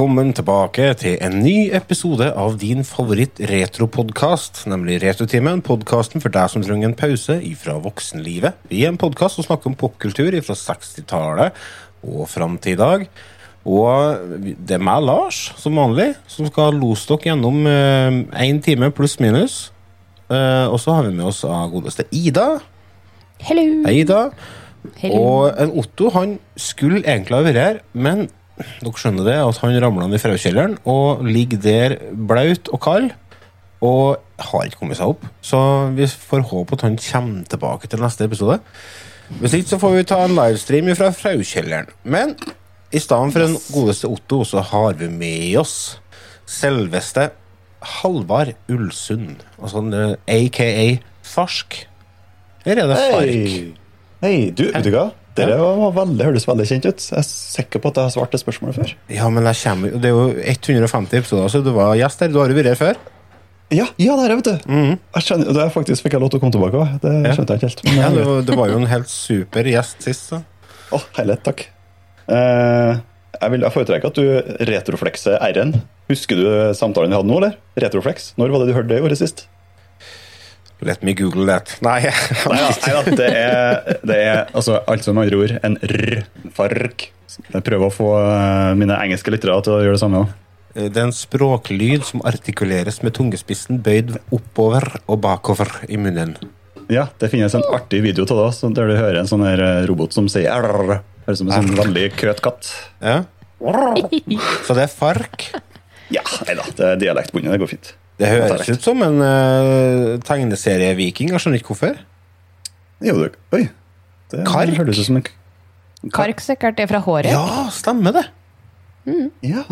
velkommen tilbake til en ny episode av din favoritt-retropodkast, nemlig Retrotimen. Podkasten for deg som trenger en pause ifra voksenlivet. Vi er en podkast som snakker om popkultur fra 60-tallet og fram til i dag. Og det er meg, Lars, som vanlig, som skal lose dere gjennom én eh, time pluss minus. Eh, og så har vi med oss av godeste Ida. Hello. Hei, Ida. Hello. Og en Otto han skulle egentlig ha vært her, men dere skjønner det, at han ramla ned i fraukjelleren og ligger der blaut og kald. Og har ikke kommet seg opp. Så vi får håpe at han kommer tilbake til neste episode. Hvis ikke så får vi ta en livestream fra fraukjelleren. Men i stedet for den godeste Otto, så har vi med oss selveste Halvard Ulsund. Altså aka Farsk. Her er det Fark. Hei! hey, du, vet du hva? Dere hørtes veldig kjent ut. Jeg er sikker på at jeg har svart det spørsmålet før. Ja, men jeg kommer, Det er jo 150 episoder, så du var gjest her. Du har jo vært her før. Ja, ja det er vet du. Jeg skjønner, det faktisk fikk jeg lov til å komme tilbake òg. Det Ja. skjønte jeg ikke helt. Men, Ja, det, var, det var jo en helt super gjest sist. Så. Å, herlighet, takk. Eh, jeg, vil, jeg foretrekker at du retroflekser R-en. Husker du samtalen vi hadde nå, eller? Retroflex. Når var det du hørte det ordet sist? Let me google that. Nei. Nei da, nei da, det er, det er altså, altså med andre ord en r. Fark. Jeg prøver å få eh, mine engelske lyttere til å gjøre det samme òg. Det er en språklyd som artikuleres med tungespissen bøyd oppover og bakover i munnen. Ja, det finnes en artig video av det der du hører en sånn her eh, robot som sier rrr. Høres ut som en sånn veldig køt katt. Ja. Så det er fark. Ja, nei da, det er dialektbundet. Det går fint. Det høres ut som en uh, tegneserieviking. Jeg skjønner ikke hvorfor. Jo, det, oi. Det Kark? høres ut som en Kark sikkert er fra håret. Ja, stemmer det. Ja,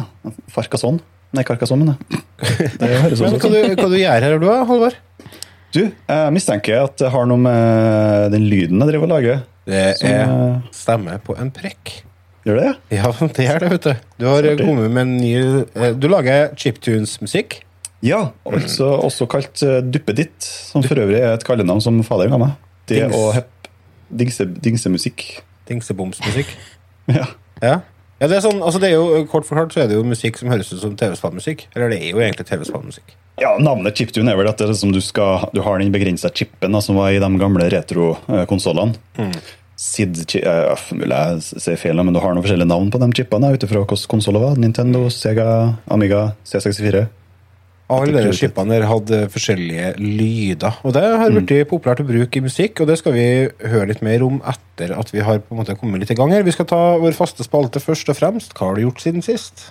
Farkason. Nei, Karkason, men det. Det høres Men hva du, hva du gjør her, du, Halvard? Du, jeg mistenker at det har noe med den lyden jeg driver og lager. Det er eh, stemme på en prekk. Gjør det? Ja, det gjør det, vet du. Du har kommet med en ny eh, Du lager chiptunes-musikk. Ja, altså også kalt uh, Duppeditt, som for øvrig er et kallenavn som faderen ga meg. Det Dings. og hep, dingse, dingsemusikk. Dingsebomsmusikk. Ja. Ja. ja, det er sånn, altså det er jo, Kort forklart så er det jo musikk som høres ut som TV-spillmusikk. Eller det er jo egentlig TV-spillmusikk. Ja, Navnet chiptune er vel at det er som du, skal, du har den begrensa chipen da, som var i de gamle retrokonsollene. SID chi- eh, Mulig jeg sier feil, men du har noen forskjellige navn på de chipene ut ifra hvilke konsoller det var. Nintendo, Sega, Amiga, C64. Alle de chipene der hadde forskjellige lyder. Og det har blitt populært å bruke i musikk, og det skal vi høre litt mer om etter at vi har på en måte kommet litt i gang her. Vi skal ta vår faste spalte først og fremst. Hva har du gjort siden sist?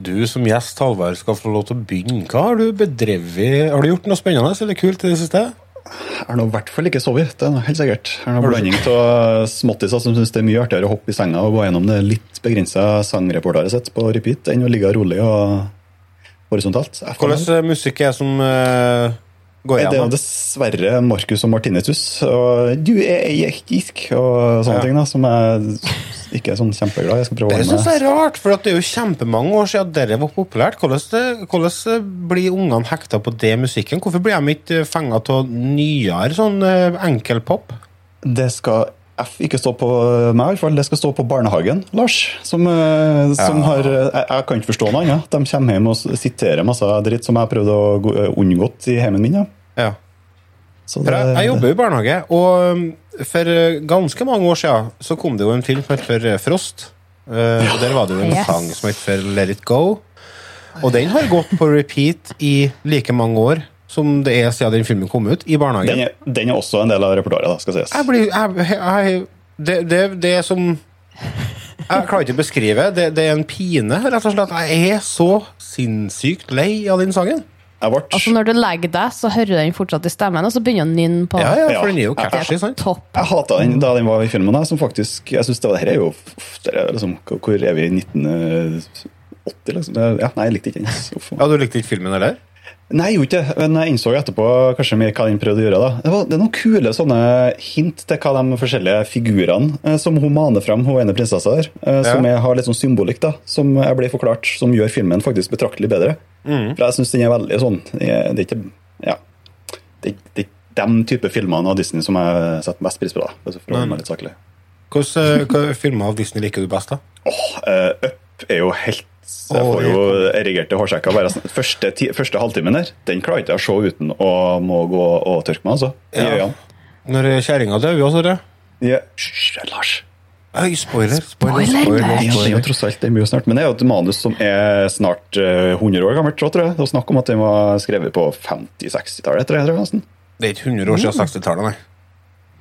Du som gjest, Halvard, skal få lov til å begynne. Hva har du bedrevet? Har du gjort noe spennende eller kult i det siste? Jeg har nå i hvert fall ikke sovet, det er noe helt sikkert. Jeg har noe blanding av småttiser som syns det er mye artigere å hoppe i senga og gå gjennom det litt begrensa sangreportaret sitt på repeat enn å ligge rolig og horisontalt. Hvilken musikk er det som uh, går Det er igjen? dessverre Marcus og Martinus og du er jektisk og sånne Ja. ting da, som jeg ikke sånn kjempeglad. Jeg skal prøve å Det holde synes jeg er rart, for at det er jo kjempemange år siden dere var populært. Hvordan, det, hvordan blir ungene hekta på det musikken? Hvorfor blir de ikke fenga av nyere sånn eh, enkelpop? Det skal F ikke stå på meg, i hvert fall. Det skal stå på barnehagen, Lars. Som, eh, som har jeg, jeg kan ikke forstå noe annet. De kommer hjem og s- siterer masse dritt som jeg har prøvd å gå- eh, unngått i heimen min. Ja. Ja. Så For jeg, jeg jobber jo i barnehage, og um, for eh, ganske mange år siden så kom det jo en film som het for eh, Frost. Eh, og Der var det jo en Yes. sang som het for Let It Go. Og den har gått på repeat i like mange år som det er siden den filmen kom ut, i barnehagen. Den, er, den er også en del av repertoaret, skal sies. Jeg blir jeg, jeg, det, det, det er som Jeg klarer ikke å beskrive. Det, det er en pine, rett og slett. Jeg er så sinnssykt lei av den sangen. Altså Når du legger deg, så hører du den fortsatt i stemmen, og så begynner den inn på. Ja, ja, for den er jo catchy, sant? Topp. jeg hata den da den var i filmen. Da, som faktisk, jeg synes det, var- det her er jo uff, det er liksom, Hvor er vi? i 1980, liksom. Ja, nei, jeg likte ikke den. Ja, Du likte ikke filmen heller? Nei, jeg gjorde ikke det, men jeg innså etterpå kanskje mye hva den prøvde å gjøre. da. Det, var, det er noen kule sånne hint til hva de forskjellige figurene eh, som hun maner fram, hun ene prinsessa der, eh, som Ja. jeg har litt sånn symbolikk, da, som jeg blir forklart, som gjør filmen faktisk betraktelig bedre. Mm. For jeg syns den er veldig sånn Det er ikke Ja. Det, det de type filmene av Disney som jeg setter mest pris på, da. For å være litt saklig. Hvilke hvilke filmer av Disney liker du best, da? Åh, uh, Up er jo helt Jeg får jo er erigerte hårsekker. Bare sånn- første, ti, første halvtimen der, den klarer ikke jeg å se uten å må gå og tørke meg, altså. I Ja. øynene. Når kjerringa dør, også, det. Ja. Hysj, Lars. Oi, spoiler. Spoiler, Spoiler, spoiler, spoiler. Ja, det er jo tross alt det er mye snart. Men det er jo et manus som er snart eh, 100 år gammelt, tror jeg. Det er snakk om at den var skrevet på 50-60-tallet, tror jeg. tror jeg, nesten. Det er ikke 100 år siden 60-tallet, nei.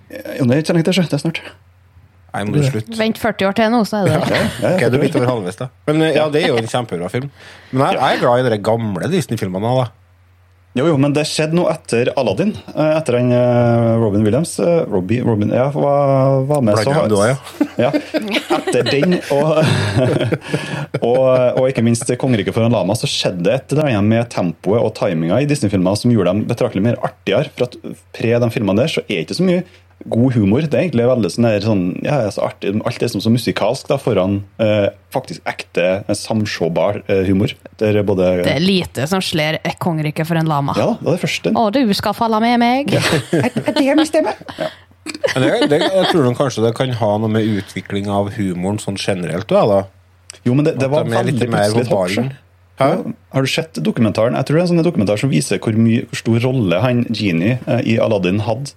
Ja, det er ikke så lenge til, sjø. det er snart. Nei, må du slutte. Vent 40 år til nå, så er det det. Ja, Ok, du er litt over halvveis, da. Men eh, ja, det er jo en kjempebra film. Men jeg, jeg er glad i de gamle Disney-filmene. da. Jo, jo, men det skjedde noe etter Aladdin. eh, Etter han eh, Robin Williams. Robbie, Robin, ja, var, var med annet du ja. ja. Etter den, og, og, og ikke minst Kongeriket for en lama, så skjedde det et eller annet med tempoet og timinga i Disney-filmer som gjorde dem betraktelig mer artigere. For at pre de filmene der så er det ikke så mye god humor. Det er egentlig veldig sånn, der, sånn ja, så artig. Alt er sånn så musikalsk da, foran eh, faktisk ekte, eh, samsjåbar eh, humor. Der både Det er lite som slår et kongerike for en lama. Ja, det er det første. Å, du skal falle med meg. Men det, det, jeg tror kanskje det kan ha noe med utvikling av humoren sånn generelt. Da, da. Jo, men det, det var er veldig mer plutselig et hopp. Hæ? Har du sett dokumentaren? Jeg tror det er en sånn dokumentar som viser hvor, mye, hvor stor rolle han Genie eh, i Aladdin hadde.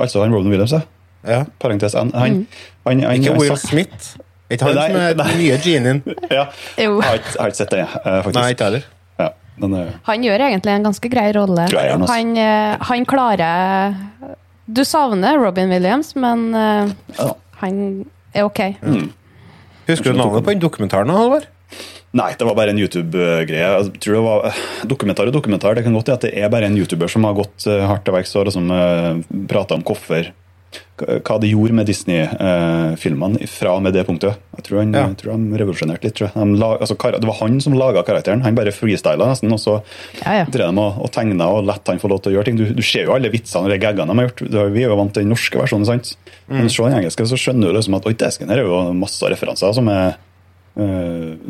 Altså han Robin Williams, ja. Ja. Parentes N. Han, han, han, Ikke han Will Smith. Ikke han som er den nye genien. Ja. Jo. Jeg har ikke, sett det, eh, faktisk. Nei, ikke heller. Ja, den er, Han gjør egentlig en ganske grei rolle. Han, altså. Han, eh, han klarer Du savner Robin Williams, men uh, ja. han er ok. Husker du navnet på den dokumentaren? Halvor? Nei, det var bare en YouTube-greie. Jeg tror det var eh, Dokumentar og dokumentar. Det kan godt hende at det er bare en YouTuber som har gått eh, hardt til verks og som uh, prata om hvorfor hva det gjorde med Disney-filmene fra og med det punktet. Jeg tror han, Ja. tror de revolusjonerte litt. Tror jeg. La, altså, det var han som laga karakteren. Han bare freestyla nesten, og så Ja, ja. drev de og, og tegna og lette han få lov til å gjøre ting. Du, du ser jo alle vitsene og de gaggene de har gjort. Vi er jo vant til den norske versjonen, sant? Men se den engelske, så skjønner du liksom at oi, det er jo masse referanser som er, eh,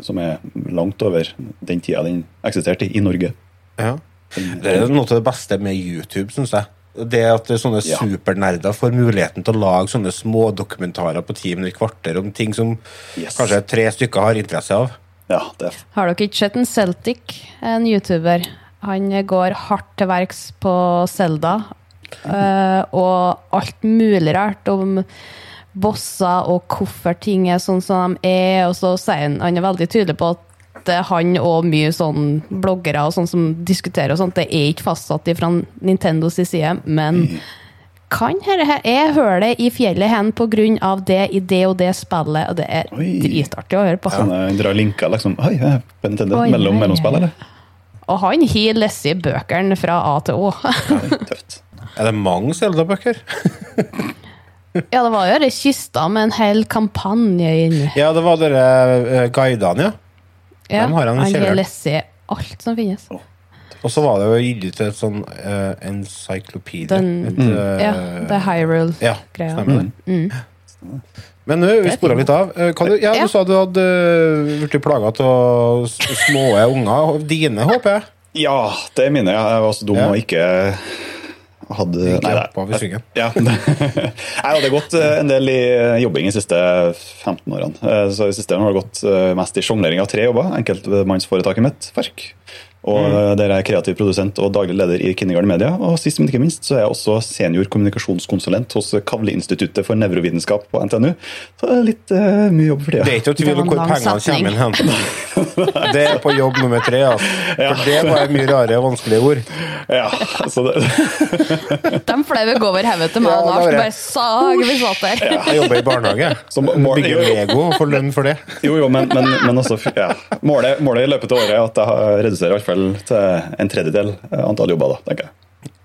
som er langt over den tida den eksisterte i, i Norge. Ja. Det er noe av det beste med YouTube, syns jeg. Det at sånne Ja. supernerder får muligheten til å lage sånne smådokumentarer på ti minutter, kvarter om ting som Yes. kanskje tre stykker har interesse av. Ja, det Har dere ikke sett en Celtic, en YouTuber? Han går hardt til verks på Selda. og alt mulig rart om bosser og hvorfor ting er sånn som de er. Og så sier han han er veldig tydelig på at er han og mye sånn bloggere og sånn som diskuterer og sånt, det er ikke fastsatt fra Nintendos side, men kan dette her Jeg hører det i fjellet hen på grunn av det i det og det spillet, og det er Oi. dritartig å høre på. Han drar linker liksom Oi, ja, på Nintendo. Oi, mellom mellom spill, eller? Og han har lest bøkene fra A til Å. Ja, Tøft. Er det mange Zelda-bøker? Ja, det var jo ei kiste med en hel kampanje inni. Ja, det var dere uh, guidene, ja. Ja, Dem har han i han kjelleren. alt som finnes. Og så var det jo gitt ut et sånn uh, encyclopedia. Mm. Eh, Ja, er Hyrule-greia. ja, stemmer det. Mm. Men nå, vi spora litt av. Du, ja, Ja. du sa du hadde uh, blitt plaga av små unger. Dine, håper jeg. Ja, det er mine. Jeg var så dum Ja. og ikke hadde Nei, hopp av i svingen. Ja. jeg hadde gått eh, en del i jobbing de siste 15 årene. Eh, Så I siste årene har det gått eh, mest i sjonglering av tre jobber. Enkeltmannsforetaket mitt, Ferk. Og mm. Der er jeg kreativ produsent og daglig leder i Kindergarten Media. Og sist, men ikke minst, så er jeg også senior kommunikasjonskonsulent hos Kavleinstituttet for nevrovitenskap på NTNU. Så det er litt uh, mye jobb for tida. Det er ikke tvil om hvor pengene kommer inn. hen. Det er på jobb nummer tre. Altså. For det var mye rare og vanskelige ord. Ja, så det, De flaue går over hodet til meg, og Lars det. bare sag vi satt der. Jeg jobber i barnehage. Som Bygger Lego og får lønn for det. Jo, jo, men, men, men altså, ja. målet, målet i løpet av året er at jeg reduserer hvert fall til en tredjedel antall jobber. da, tenker jeg.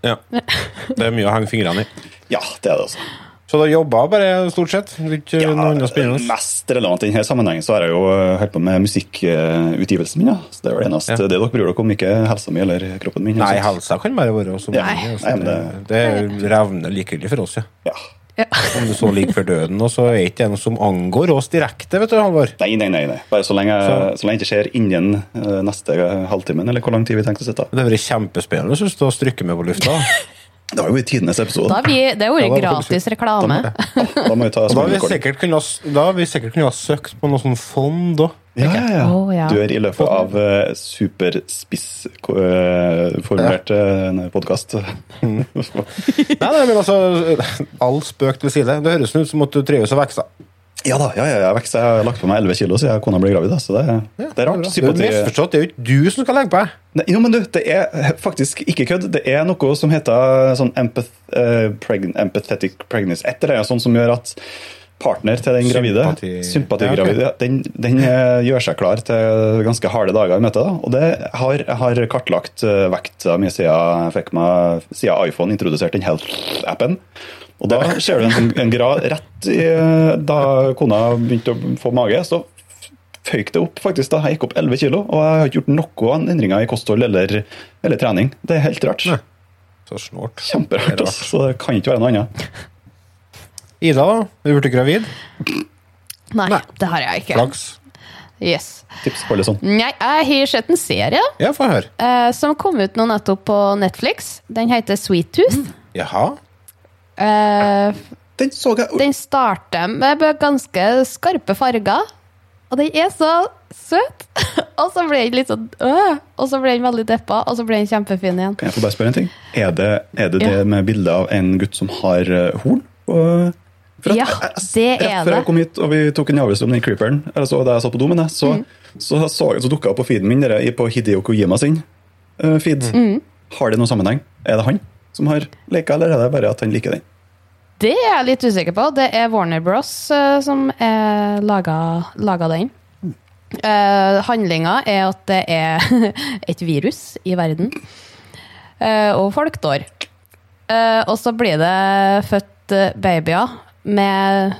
Ja. Det er mye å henge fingrene i. Ja, det er det også. Så du jobba bare, stort sett? Ikke ja, noe annet spennende? Mest relevant i denne sammenhengen så har jeg jo eh, holdt på med musikkutgivelsen min. Ja. Så det er vel eneste Ja. det dere bryr dere om, ikke helsa mi eller kroppen min. Nei, altså. helsa kan bare være så Ja. mye. altså. Nei, det, det- det revner likegyldig for oss, ja. Ja. Om du så ligger for døden, og så er ikke det noe som angår oss direkte, vet du, Halvor. Nei, nei, nei. nei. Bare så lenge, Så- så lenge det ikke skjer innen eh, neste halvtimen, eller hvor lang tid vi tenkte å sitte. Det hadde vært kjempespennende hvis du å og strykke med på lufta. Det var jo i tidenes episode. Da vi, det er jo Ja, gratis reklame. Da må vi ta da har vi sikkert kunnet da har vi sikkert kunne ha søkt på noe sånn fond òg. Ja, ja, ja. Oh, ja. Du er i løpet av uh, superspissformulert uh, podkast. Nei, nei, men altså, all spøk til side. Det høres ut som at du trives og vokser. Ja da, ja, ja, jeg vekst, Jeg har lagt på meg 11 kilo siden kona ble gravid. da, Så det, det er Det rart. er Sympati- misforstått. Det er jo ikke du som skal legge på deg. Jo, men du, det er faktisk ikke kødd. Det er noe som heter sånn empath, uh, pregn empathetic pregnancy. Et eller annet sånt som gjør at partner til den gravide, Sympati- sympatigravide, Ja, okay. den, den eh, gjør seg klar til ganske harde dager i møte. Da. Og det har, har kartlagt eh, vekta mi siden, siden iPhone introduserte den Health-appen. Og da ser du en, en grad rett i, eh, da kona begynte å få mage. så føyk det opp, faktisk. da. Jeg gikk opp 11 kilo, og jeg har ikke gjort noen endringer i kosthold eller, eller trening. Det er helt rart. Nei. Så snålt. Kjemperart. Det. Så det kan ikke være noe annet. Ida, da? Du blitt gravid? Nei, det har jeg ikke. Flaks. Yes. Tips på litt sånn. Nei, jeg har sett en serie Ja, høre. eh, som kom ut nå nettopp på Netflix. Den heter Sweet Tooth. Jaha. Eh, Den så jeg den starter med ganske skarpe farger. Og den er så søt! og så ble den litt sånn øh, Og så ble den veldig deppa, og så ble den kjempefin igjen. Kan jeg få bare spørre en ting? Er det er det, Ja. det med bilde av en gutt som har eh, horn? Og, for at Ja, det er det rett før jeg kom hit og vi tok en avgjørelse om den creeperen, altså da jeg satt på do, men jeg, så, Mm. så, så, så dukka opp på feeden min dere, på Hideo Kojima sin uh, feed. Mm. Har det noen sammenheng? Er det han som har leka, eller er det bare at han liker den? Det er jeg litt usikker på. Det er Warner Bros. eh, som laga, laga den. Uh, Handlinga er at det er et virus i verden, uh, og folk dør. Eh, og så blir det født eh, babyer med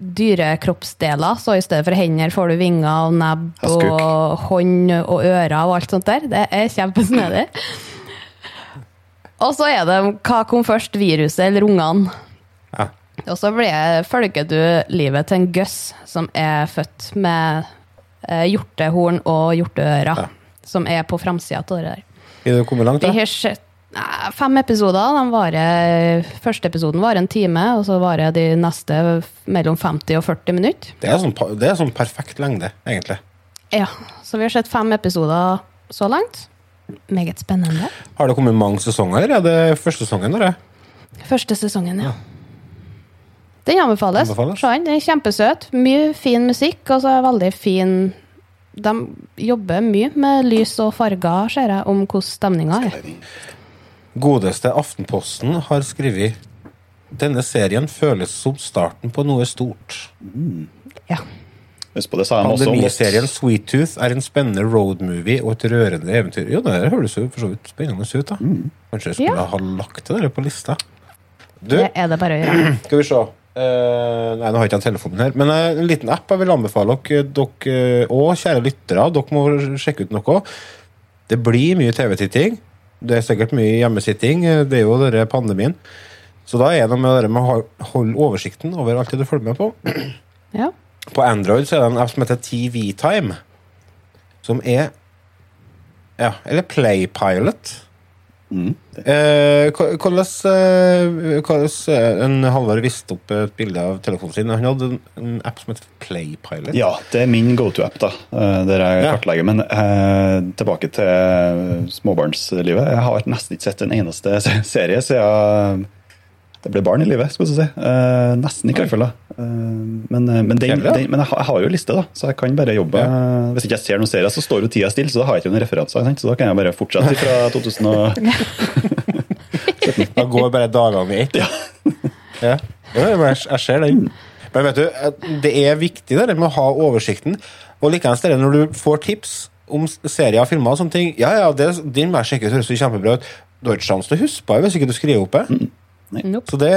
dyrekroppsdeler, så i stedet for hender får du vinger og nebb og hånd og ører og alt sånt der. Det er kjempesnedig. Og så er det hva kom først, viruset eller ungene? Ja. Og så følger du livet til en Gus som er født med eh, hjortehorn og hjorteører. Ja. Som er på framsida av det der. Er du kommet langt, Vi da? har sett fem episoder. De varer, første episoden varer en time, og så varer de neste mellom 50 og 40 minutter. Det er sånn, det er sånn perfekt lengde, egentlig. Ja, Så vi har sett fem episoder så langt. Meget spennende. Har det kommet mange sesonger? Er det første sesongen? Eller? Første sesongen, ja. Den anbefales. Anbefales. Den, Den er kjempesøt. Mye fin musikk, og så er veldig fin De jobber mye med lys og farger, ser jeg, om hvordan stemninga er. Godeste Aftenposten har skrevet denne serien føles som starten på noe stort. Ja. Husk på det, sa han også. Pandemiserien Sweet Tooth er en spennende roadmovie og et rørende eventyr. Jo, det her høres jo for så vidt spennende ut. da. Kanskje jeg skulle Ja. ha lagt det der på lista. Du, Det er det bare å gjøre. skal vi se. Eh, nei, nå har jeg ikke jeg telefonen her. Men eh, en liten app jeg vil anbefale dere, dere og kjære lyttere. Dere må sjekke ut noe. Det blir mye TV-titting. Det er sikkert mye hjemmesitting. eh, Det er jo denne pandemien. Så da er det med det med å ha- holde oversikten over alt det du følger med på. Ja. På Android så er det en app som heter TV Time. Som er Ja, eller Playpilot. Eh, hvordan eh, hvordan, eh, En Halvard viste opp et bilde av telefonen sin. Han hadde en, app som heter Playpilot. Ja, det er min go-to-app, da, eh, der jeg Ja. kartlegger. Men eh, tilbake til småbarnslivet. Jeg har nesten ikke sett en eneste serie siden det ble barn i livet, skulle vi si. Eh, nesten ikke, iallfall. Eh, men, eh, men, den, den, men jeg, har, jo liste, da, så jeg kan bare jobbe. Ja. Hvis ikke jeg ser noen serier, så står jo tida stille, så da har jeg ikke noen referanser. Så da kan jeg bare fortsette fra 2000 og... Da går bare dagene i ett. Ja. Ja, men jeg, jeg ser den. Men vet du, det er viktig det med å ha oversikten. Og likeens det når du får tips om serier og filmer og sånne ting Ja, ja, det, din vær sikker høres jo kjempebra ut. Du har ikke sjanse til å huske på det hvis ikke du skriver opp det. Nope. Så det,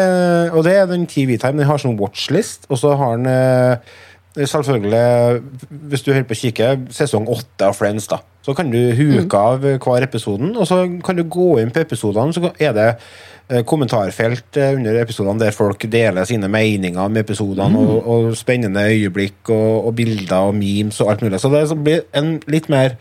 og det er den TV Time. Den har sånn watchlist, og så har den eh, selvfølgelig, hvis du holder på å kikke, sesong åtte av Friends, da. Så kan du huke av hver episoden, og så kan du gå inn på episodene, så er det eh, kommentarfelt eh, under episodene der folk deler sine meninger om episodene, og, og spennende øyeblikk og, og bilder og memes og alt mulig. Så det blir en litt mer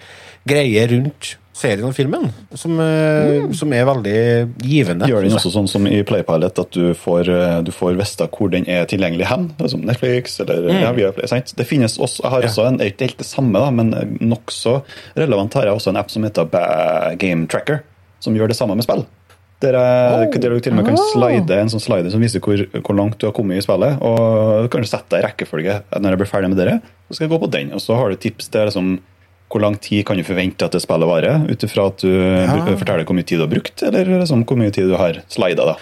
greie rundt serien og filmen, som, mm. som er veldig givende. Gjør den også sånn som i Playpilot, at du får, eh, du får vite hvor den er tilgjengelig hen? Som Netflix eller ja, Viaplay, sant? Det finnes også, Jeg har også en, ikke helt det samme, da, men nokså relevant har jeg også en app som heter Game Tracker, som gjør det samme med spill. Der, jeg, der du til og med kan Oh. slide en sånn slider som viser hvor, hvor langt du har kommet i spillet. Og du kan sette deg i rekkefølge når jeg blir ferdig med dere. Så skal jeg gå på den, og så har du tips til liksom, hvor lang tid kan du forvente at det spillet varer, ut ifra at du ja. forteller hvor mye tid du har brukt, eller liksom, hvor mye tid du har slida.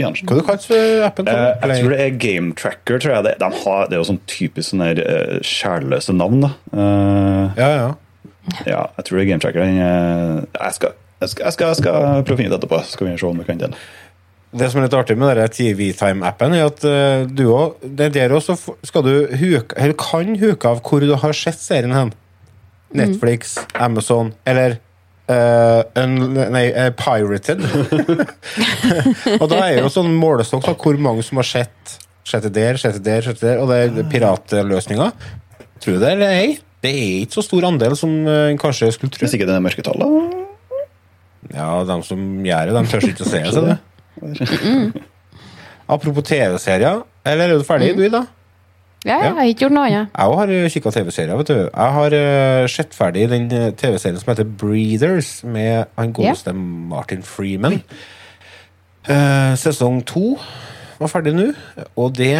Hva du kaller appen? Eh, jeg tror det er Game Tracker. tror jeg det, de har, det er jo sånn typisk sånn der uh, sjælløse navn. da. Uh, Ja, ja. ja, jeg tror det er Game Tracker. Den, eh, jeg, skal, jeg, skal, jeg, skal, jeg skal prøve å finne ut etterpå. Skal vi se om vi kan den. Det som er litt artig med TV Time-appen, er at eh, du òg det er der òg skal du huke, eller kan huke av hvor du har sett serien hen. Netflix, Amazon eller uh, un, Nei, uh, Pirated. og da er jo sånn målestokk på hvor mange som har sett sett det der, sett det der, sett det der, og det er piratløsninger. Tror du det eller ei? Det er ikke så stor andel som en uh, kanskje skulle tro. Hvis ikke det er mørketallet Ja, de som gjør det, de tør ikke å se det. så det. Apropos TV-serier. Eller er du ferdig, du, Ida? Ja, jeg har ikke gjort noe annet. Jeg har kikka TV-serier. vet du. Jeg har uh, sett ferdig den eh, TV-serien som heter Breeders, med han godeste Martin Freeman. Uh, sesong to var ferdig nå, og det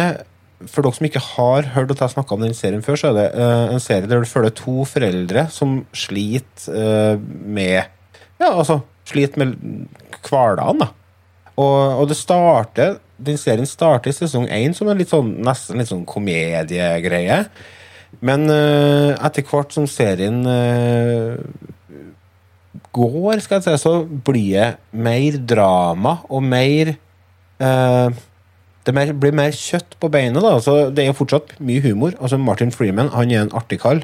for dere som ikke har hørt at jeg snakka om den serien før, så er det uh, en serie der du følger to foreldre som sliter eh, med Ja, altså sliter med hverdagen, da. Og, og det starter Den serien starter i sesong én som en litt sånn, nesten litt sånn komediegreie. Men uh, etter hvert som serien uh, går, skal jeg si, så blir det mer drama og mer uh, Det blir mer kjøtt på beinet. da, altså Det er jo fortsatt mye humor. altså Martin Freeman han er en artig kall.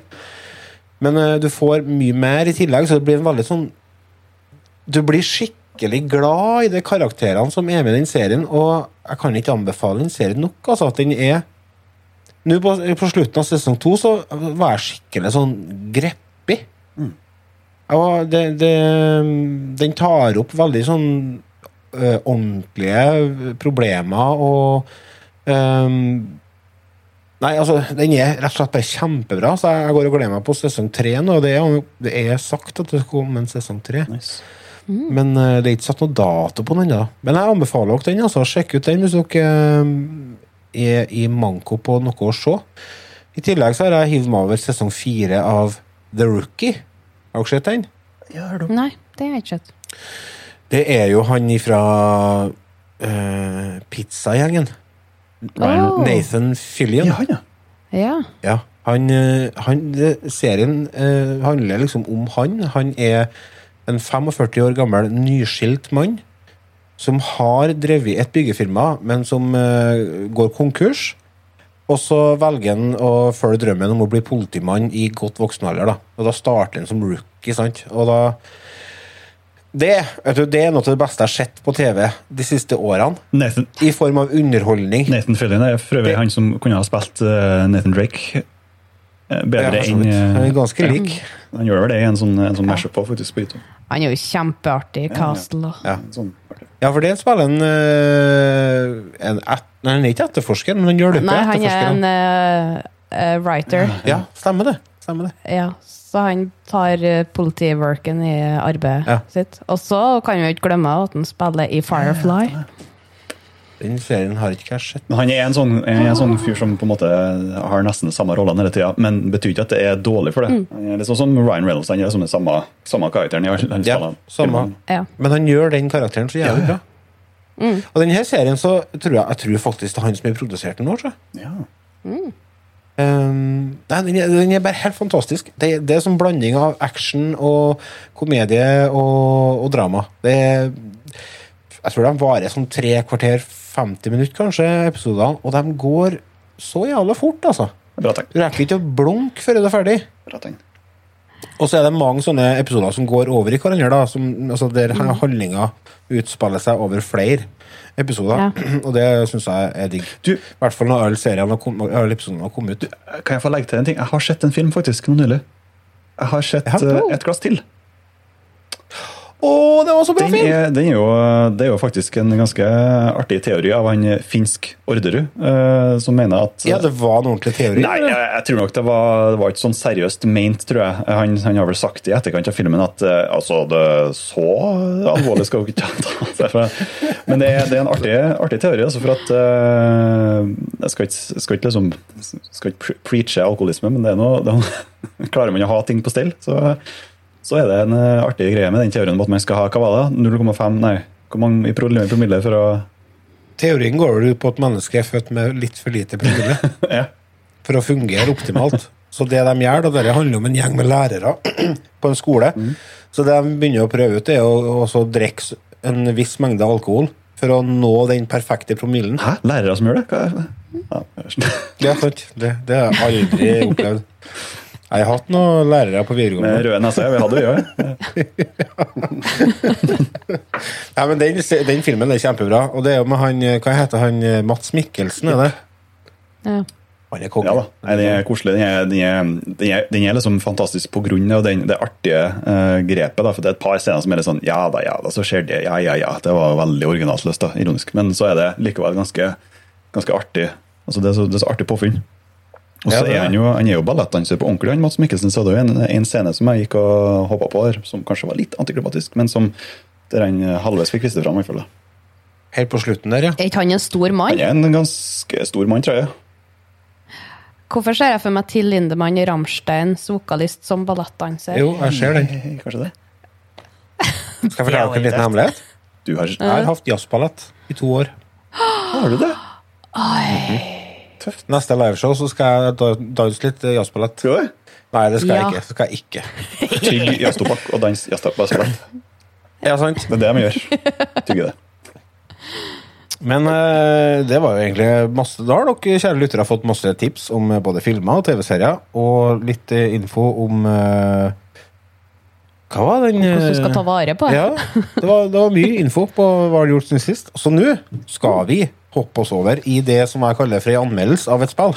Men du får mye mer i tillegg, så det blir en veldig sånn Du blir skikkelig glad i de karakterene som er med i den serien, og jeg kan ikke anbefale den serien nok. altså at den er Nå på, på slutten av sesong to så var jeg skikkelig sånn greppig. Ja, det, det, den tar opp veldig sånn ø, ordentlige problemer og ø, Nei, altså, den er rett og slett bare kjempebra, så jeg går og gleder meg på sesong tre nå. Det er, det er sagt at det skal komme en sesong tre. Nice. Men eh, det er ikke satt noe dato på den ennå. Men jeg anbefaler dere den. altså. Sjekk ut den hvis dere eh, er i manko på noe å se. I tillegg så har jeg hivd meg over sesong fire av The Rookie. Har dere sett den? Nei, det har jeg ikke sett. Det er jo han ifra uh, pizzagjengen. Åh. Nathan Fillion. Ja, han, ja. Ja. Ja, han, eh, han Serien uh, handler liksom om han. Han er en 45 år gammel nyskilt mann som har drevet et byggefirma, men som uh, går konkurs. Og så velger han å følge drømmen om å bli politimann i godt voksen alder. Da. Og da starter han som rookie. sant? Og da det, vet du, det er noe av det beste jeg har sett på TV de siste årene. Nathan, I form av underholdning. Nathan Fillion er for øvrig han som kunne ha spilt uh, Nathan Drake bedre Ja, enn eh, Han er ganske ja. lik. Han gjør vel det i en sånn, en sånn mashup på, faktisk. på YouTube. Han er jo kjempeartig i. Castle. Ja, Ja. Sånn. Ja, for det spiller en, eh, en et, Nei, han er ikke etterforsker, men han hjelper Nei, han er en eh, writer. Ja, stemmer det. Stemmer det. Ja, så han tar uh, politiworken i arbeidet Ja. sitt. Og så kan vi jo ikke glemme at han spiller i Firefly. Den serien har ikke jeg sett. Men han er en sånn, en sånn fyr som på en måte har nesten samme rollene hele tida, men betyr ikke at det er dårlig for det. Mm. Han er litt sånn som Ryan Reynolds, han er som den samme, samme karakteren i alle Ja, samme. Ja. Men han gjør den karakteren så jævlig Ja, ja. bra. Og denne serien så tror jeg, jeg tror faktisk det er han som har produsert den nå. Ja. Mm. Um, nei, den, er, den er bare helt fantastisk. Det, det er som blanding av action og komedie og, og drama. Det er, Jeg tror de varer sånn tre kvarter, 50 minutter kanskje, episodene. Og de går så jævla fort, altså. Bra tegn. Du rekker ikke å blunke før du er ferdig. Bra tegn. Og så er det mange sånne episoder som går over i hverandre, da, som, altså der Mm. handlinga utspiller seg over flere episoder. Og det syns jeg er digg. I hvert fall når alle seriene har kom- alle episodene har kommet ut. Kan jeg få legge til en ting? Jeg har sett en film faktisk nå nylig. Jeg har sett Ja, eh, bra. Et glass til. Å, det var så bra Den film! er, er jo, det er jo faktisk en ganske artig teori av han finsk Orderud, uh, som mener at Ja, det var en ordentlig teori. Nei, jeg, jeg tror nok det var, det var ikke sånn seriøst meint, tror jeg. Han, han har vel sagt i etterkant av filmen at uh, altså, det så alvorlig skal ikke ta. Men det det er en artig, artig teori, altså, for at uh, Jeg skal ikke, skal ikke liksom skal ikke preache alkoholisme, men det er noe, det er noe Klarer man å ha ting på stell, så, så er det en eh, artig greie med den teorien om at man skal ha hva var det, 0,5 Nei, hvor mange i promille promille for å Teorien går vel ut på at mennesket er født med litt for lite promille Ja. for å fungere optimalt. Så det de gjør, da, det handler om en gjeng med lærere på en skole. Så det de begynner å prøve ut, er å drikke en viss mengde alkohol for å nå den perfekte promillen. Hæ? Lærere som gjør det? Hva er det? Ja, Det er sant. Det, det har jeg aldri opplevd. Jeg har hatt noen lærere på med videregående. røde nese. Vi hadde vi òg. Ja, men den, den filmen er kjempebra. Og det er jo med han Hva heter han? Mats Mikkelsen, er det? Ja. Han er konge. Ja da. Nei, den er koselig. Den er, den er, den er, den er liksom fantastisk på grunn av den, det artige uh, grepet. Da. For det er et par scener som er litt sånn ja da, ja da, så skjer det. Ja, ja, ja. Det var veldig originalt løst, da. Ironisk. Men så er det likevel ganske, ganske artig. Altså, det, er så, det er så artig påfunn. Og så Ja, er han jo, han er jo ballettdanser på ordentlig. Han Mats Mikkelsen så det jo en, en scene som jeg gikk og hoppa på der, som kanskje var litt antiklimatisk, men som der han halvveis fikk vist det fram. Helt på slutten der, ja. Er ikke han en stor mann? Han er en ganske stor mann, tror jeg. Hvorfor ser jeg for meg Till Lindemann i Rammsteins vokalist som ballettdanser? Jo, jeg ser den. Kanskje det? Skal jeg fortelle dere en liten hemmelighet? Du har Jeg har hatt jazzballett i to år. Har du det? Neste liveshow så skal jeg da- danse litt eh, jazzballett. Skal du det? Nei, det skal Ja. jeg ikke. Det skal jeg ikke. Tygg jazztobakk og dans jazzballett. Ja, sant. Det er det de gjør. Tygge det. Men eh, det var jo egentlig masse Da har dere kjære lyttere fått masse tips om eh, både filmer og TV-serier, og litt eh, info om eh, Hva var den Hvordan du skal ta vare på det? Ja, det var, det var mye info på hva du har gjort siden sist. Så nå skal vi hoppe oss over i det som jeg kaller for en anmeldelse av et spill.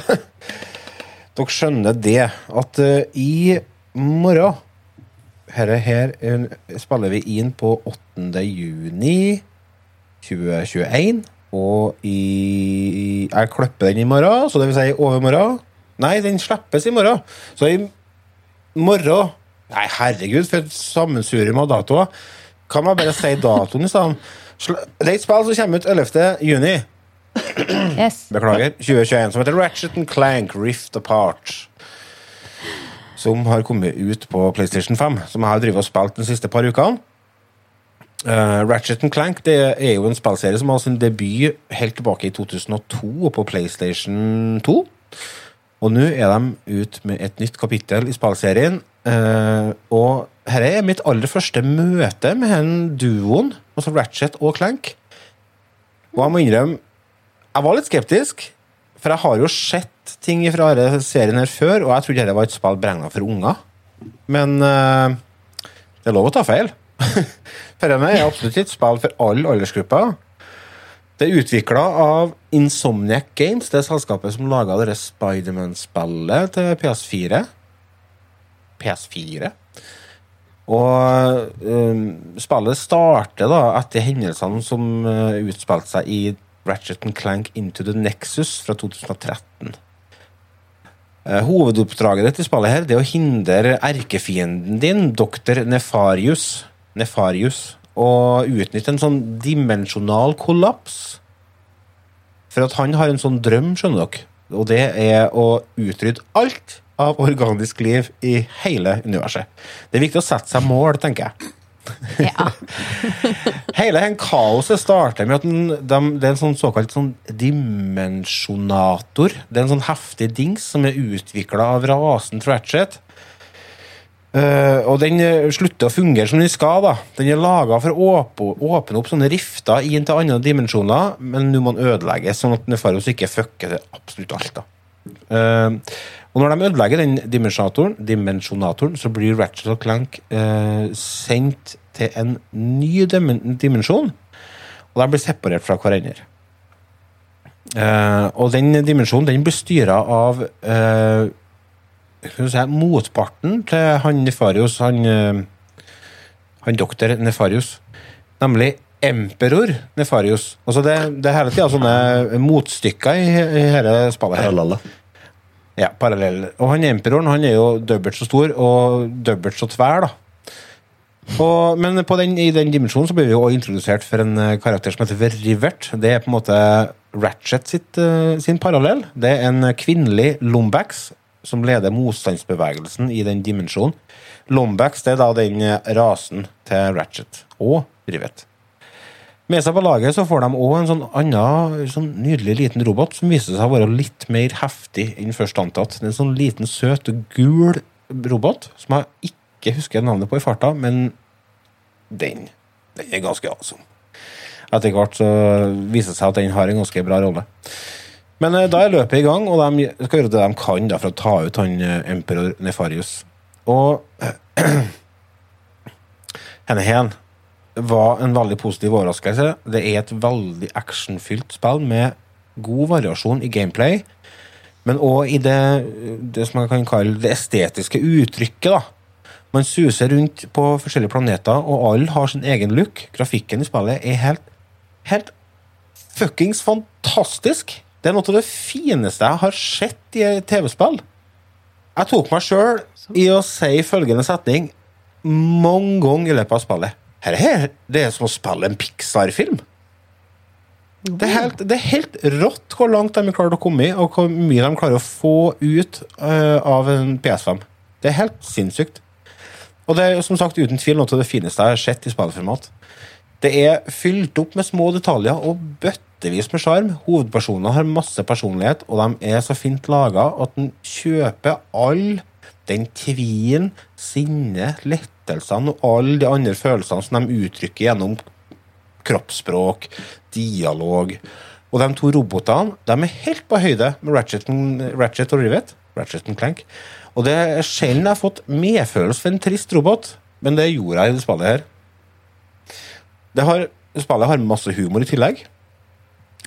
Dere skjønner det at uh, i morgen Herre her eh, spiller vi inn på 8. juni 2021. Og i Jeg klipper den i morgen, så det vil si overmorgen. Nei, den slippes i morgen. Så i morgen Nei, herregud, for et sammensurium av datoer. Kan man bare si datoen i stedet? Det er et spill som kommer ut 11. juni. Yes. Beklager. 2021, som heter Ratchet and Clank Rift Apart. Som har kommet ut på PlayStation 5. Som jeg har drevet og spilt de siste par ukene. Uh, Ratchet and Clank det er jo en spillserie som har sin debut helt tilbake i 2002 på PlayStation 2. Og nå er de ut med et nytt kapittel i spillserien. Uh, og dette er mitt aller første møte med den duoen, altså Ratchet og Clank. Og jeg må innrømme, jeg var litt skeptisk, for jeg har jo sett ting fra denne serien her før, og jeg trodde dette var et spill beregna for unger. Men uh, det er lov å ta feil. denne er absolutt et spill for alle aldersgrupper. Det er utvikla av Insomniac Games, det selskapet som laga Spiderman-spillet til PS4. PS4. Og um, spillet starter da etter hendelsene som uh, utspilte seg i Ratchet and Clank Into the Nexus fra 2013. Eh, hovedoppdraget i spillet her, det er å hindre erkefienden din, Dr. Nefarius, Nefarius å utnytte en sånn dimensjonal kollaps. For at han har en sånn drøm, skjønner dere. Og det er å utrydde alt av organisk liv i hele universet. Det er viktig å sette seg mål, tenker jeg. Ja. Hele den kaoset starter med at den, dem- det er en sånn såkalt sånn dimensjonator. Det er en sånn heftig dings som er utvikla av rasen Ratchet. Uh, og den eh, slutter å fungere som den skal. da. Den er laga for å åpne, åpne opp sånne rifter inn til andre dimensjoner, men nå må den ødelegges, sånn at Nefarius ikke fucker til absolutt alt. da. Eh, og når de ødelegger den dimensjonatoren, dimensjonatoren så blir Ratchet og Clank eh, sendt til en ny dimensjon, og de blir separert fra hverandre. Eh, og den dimensjonen den blir styra av eh, si, motparten til han Nefarius, han, eh, han doktor Nefarius, nemlig Emperor Nefarius. Altså det, det er hele tida sånne motstykker i, i hele spillet. her. Ja, parallell. Og han emperoren han er jo dobbelt så stor og dobbelt så tvær, da. Og, men den, i den dimensjonen så blir vi jo introdusert for en eh, karakter som heter Rivert. Det er på en måte Ratchet sitt, eh, sin parallell. Det er en kvinnelig Lombax som leder motstandsbevegelsen i den dimensjonen. Lombax det er da den rasen til Ratchet og Rivet. Med seg på laget så får de òg en sånn annen sånn nydelig liten robot som viser seg å være litt mer heftig enn først antatt. Det er en sånn liten, søt gul robot som jeg ikke husker navnet på i farta, men den, den er ganske awesome. Etter hvert så viser det seg at den har en ganske bra rolle. Men eh, da er løpet i gang, og de skal gjøre det de kan da, for å ta ut han eh, Emperor Nefarius. Og henne hen var en veldig positiv overraskelse. Det er et veldig actionfylt spill med god variasjon i gameplay, men òg i det, det som man kan kalle det estetiske uttrykket. da. Man suser rundt på forskjellige planeter, og alle har sin egen look. Grafikken i spillet er helt, helt fuckings fantastisk. Det er noe av det fineste jeg har sett i TV-spill. Jeg tok meg sjøl i å si følgende setning mange ganger i løpet av spillet. Her er det er som å spille en Pixar-film. Det er, helt, det er helt rått hvor langt de har klart å komme i, og hvor mye de klarer å få ut uh, av en PS5. Det er helt sinnssykt. Og det er som sagt uten tvil noe av det fineste jeg har sett i spillformat. Det er fylt opp med små detaljer og bøttevis med sjarm. Hovedpersonene har masse personlighet, og de er så fint laga at en kjøper all den tvilen, sinnet, lettelsene og alle de andre følelsene som de uttrykker gjennom kroppsspråk, dialog. Og de to robotene de er helt på høyde med Ratchet, Ratchet og Rivet. Ratchet and Clank. Og det er sjelden jeg har fått medfølelse for en trist robot, men det gjorde jeg i det spillet her. Det har, spillet har masse humor i tillegg.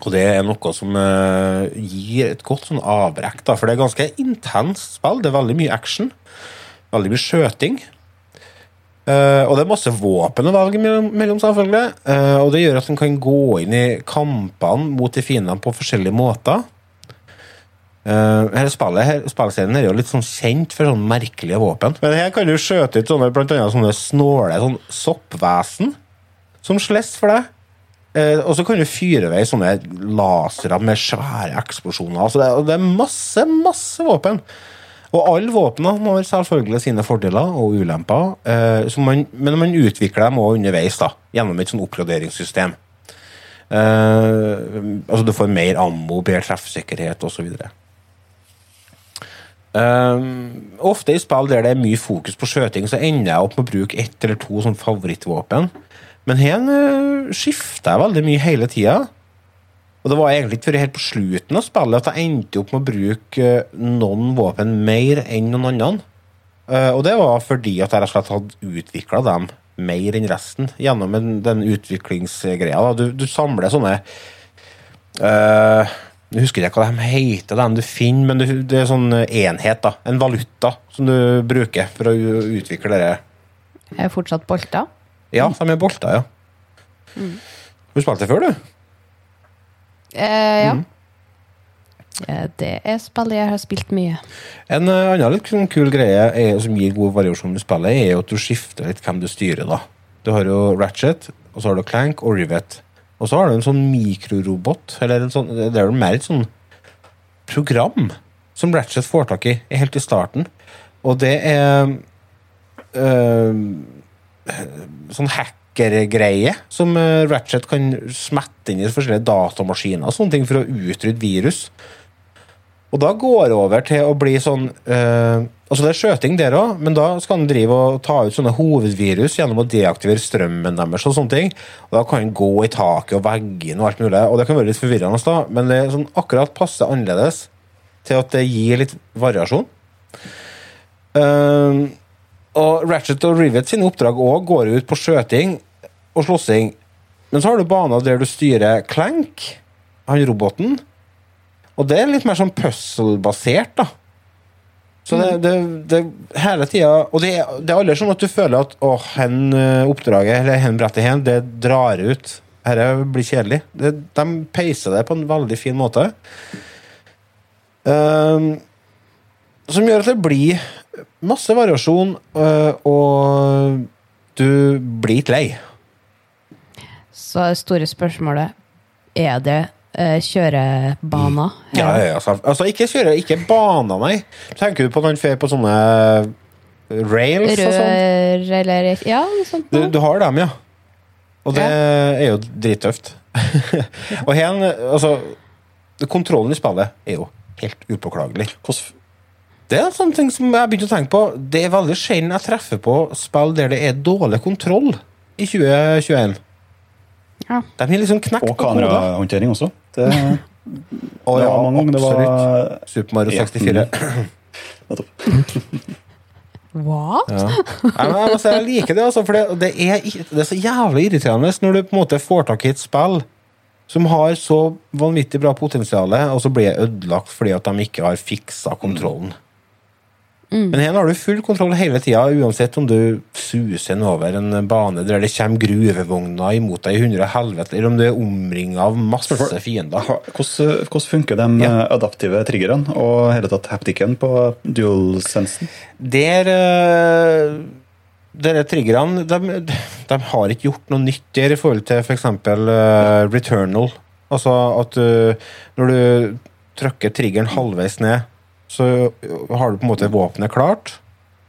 Og det er noe som uh, gir et godt sånn avbrekk, da, for det er ganske intenst spill. Det er veldig mye action. Veldig mye skjøting. Eh, og det er masse våpen å velge mellom, selvfølgelig. Uh, og det gjør at en kan gå inn i kampene mot de fiendene på forskjellige måter. Uh, her spillet, her, spillserien er jo litt sånn kjent for sånne merkelige våpen. Men her kan du skjøte ut sånne, blant annet sånne snåle sånn soppvesen som slåss for deg. Uh, og så kan du fyre vei sånne lasere med svære eksplosjoner. Altså det, og det er masse, masse våpen. Og alle våpnene har selvfølgelig sine fordeler og ulemper, eh, man, men man utvikler dem også underveis da, gjennom et oppgraderingssystem. Eh, altså Du får mer ammo, bedre treffsikkerhet osv. Um, ofte i spill der det er mye fokus på skjøting, så ender jeg opp med å bruke ett eller to sånn favorittvåpen. Men her uh, skifter jeg veldig mye hele tida. Og det var egentlig ikke før helt på slutten av spillet at jeg endte opp med å bruke uh, noen våpen mer enn noen andre. Uh, og det var fordi at jeg rett og slett hadde utvikla dem mer enn resten gjennom den utviklingsgreia. Du, du samler sånne uh, jeg husker ikke hva de heter, dem du finner, men det, det er sånn enhet. da, En valuta som du bruker for å utvikle det. Er fortsatt bolta? Ja, de er bolter, ja. Mm. du spilte før, du? Eh, ja. Mm. Det er spillet jeg har spilt mye. En uh, annen litt sånn kul greie er, som gir god variasjon i spillet, er at du skifter litt hvem du styrer. da. Du har jo Ratchet, og så har du Clank og Rivet. Og så har du en sånn mikrorobot, eller en sånn, det er mer et sånn program som Ratchet får tak i helt i starten. Og det er øh, sånn hackergreie som øh, Ratchet kan smette inn i forskjellige datamaskiner og sånne ting for å utrydde virus. Og da går det over til å bli sånn øh, Altså det er skjøting der òg, men da skal han drive og ta ut sånne hovedvirus gjennom å deaktivere strømmen deres og sånne ting. Og da kan han gå i taket og veggene og alt mulig. Og det kan være litt forvirrende, da, men det er sånn akkurat passe annerledes til at det gir litt variasjon. Eh, og Ratchet og Rivet sine oppdrag òg går ut på skjøting og slåssing. Men så har du baner der du styrer Clank, han roboten. Og det er litt mer sånn puzzle-basert, da. Så det, det, det hele tida Og det, det er aldri sånn at du føler at å, hen eh, oppdraget eller hen brettet hen, det drar ut. Dette blir kjedelig. De peiser det på en veldig fin måte. Um, som gjør at det blir masse variasjon, øh, og du blir ikke lei. Så det store spørsmålet er det eh, kjørebaner? Ja, ja, ja, altså, altså, ikke kjøre, ikke baner, nei. Tenker du på når han fer på sånne rails og sånn? Rør eller Ja, noe sånt. Du, du har dem, ja. Og det er jo drittøft. og her, altså Kontrollen i spillet er jo helt upåklagelig. Hvordan Det er sånne ting som jeg har begynt å tenke på. Det er veldig sjelden jeg treffer på spill der det er dårlig kontroll i 2021. Ja. De har liksom knekt Og kamerahåndtering også. Det, og ja, mange ganger det var. Super Mario 64. nettopp. What? Ja. Nei, men jeg, jeg liker det, altså, for det, det, er, det er så jævlig irriterende når du på en måte får tak i et spill som har så vanvittig bra potensial, og så blir det ødelagt fordi at de ikke har fiksa kontrollen. Men her har du full kontroll hele tida, uansett om du suser over en bane der det kommer gruvevogner imot deg i hundre helvete, eller om du er omringa av masse fiender. Hvordan, hvordan funker de Ja. eh, adaptive triggerne og hele tatt haptikken på dual-sensen? Der uh, Dere triggerne de, de har ikke gjort noe nytt der i forhold til f.eks. Uh, Returnal. Altså at uh, når du trykker triggeren halvveis ned, så har du på en måte våpenet klart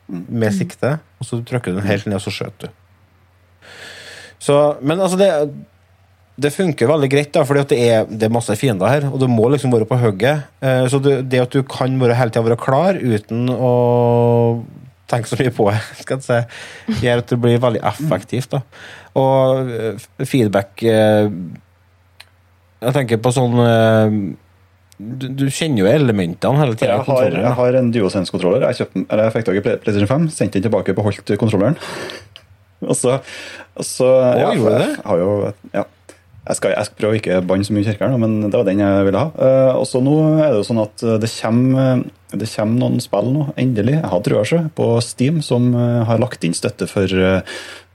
med sikte, og så trykker du den helt ned, og så skjøter du. Så, men altså, det det funker veldig greit, da, for det det er masse fiender her, og du må liksom være på hugget. Eh, så det, det at du kan være hele tida være klar uten å tenke så mye på skal jeg si, gjør at det blir veldig effektivt. da. Og eh, feedback eh, Jeg tenker på sånn du, du kjenner jo elementene hele tida. Jeg har, jeg har en DuoSense-kontroller. Jeg, jeg fikk tak i PlayStation 5, sendte den tilbake, beholdt kontrolleren. og så, og så ja, gjorde du det? Jeg har jo, ja. Jeg skal, jeg skal prøve å ikke banne så mye i kirkeren, men det var den jeg ville ha. Eh, og så nå er det jo sånn at det kommer, det kommer noen spill nå, endelig. Jeg har trua på Steam, som eh, har lagt inn støtte for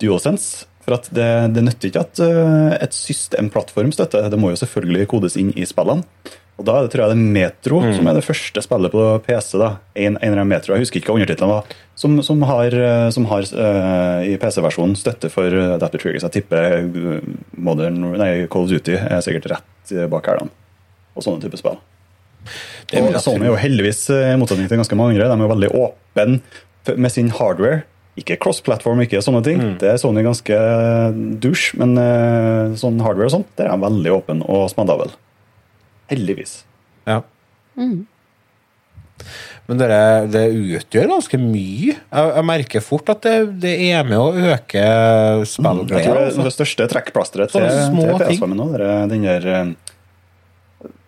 DuoSense. For at det, det nytter ikke at eh, et systemplattform støtter. Det må jo selvfølgelig kodes inn i spillene. Og da det, tror jeg det er Metro som er det første spillet på PC. da. En, en eller annen Metro, Jeg husker ikke hva undertittelen var. Som, som har, eh, som har uh, i PC-versjonen støtte for uh, Adaptive Triggers. Jeg tipper eh, Modern, nei, Call of Duty er sikkert rett eh, bak hælene. Og sånne typer spill. Det Og Sony er jo heldigvis, eh, i motsetning til ganske mange andre, de er jo veldig åpne med sin hardware. Ikke cross-platform, ikke sånne ting. Mm. Det er Sony ganske douche, men uh, sånn hardware og sånt, der er de veldig åpen og spandabel. Heldigvis. Ja. Men det, det utgjør ganske mye. Jeg, jeg merker fort at det, det er med å øke Jeg tror det, Altså. det største trekkplasteret til, til. PS5 nå, det er den der eh,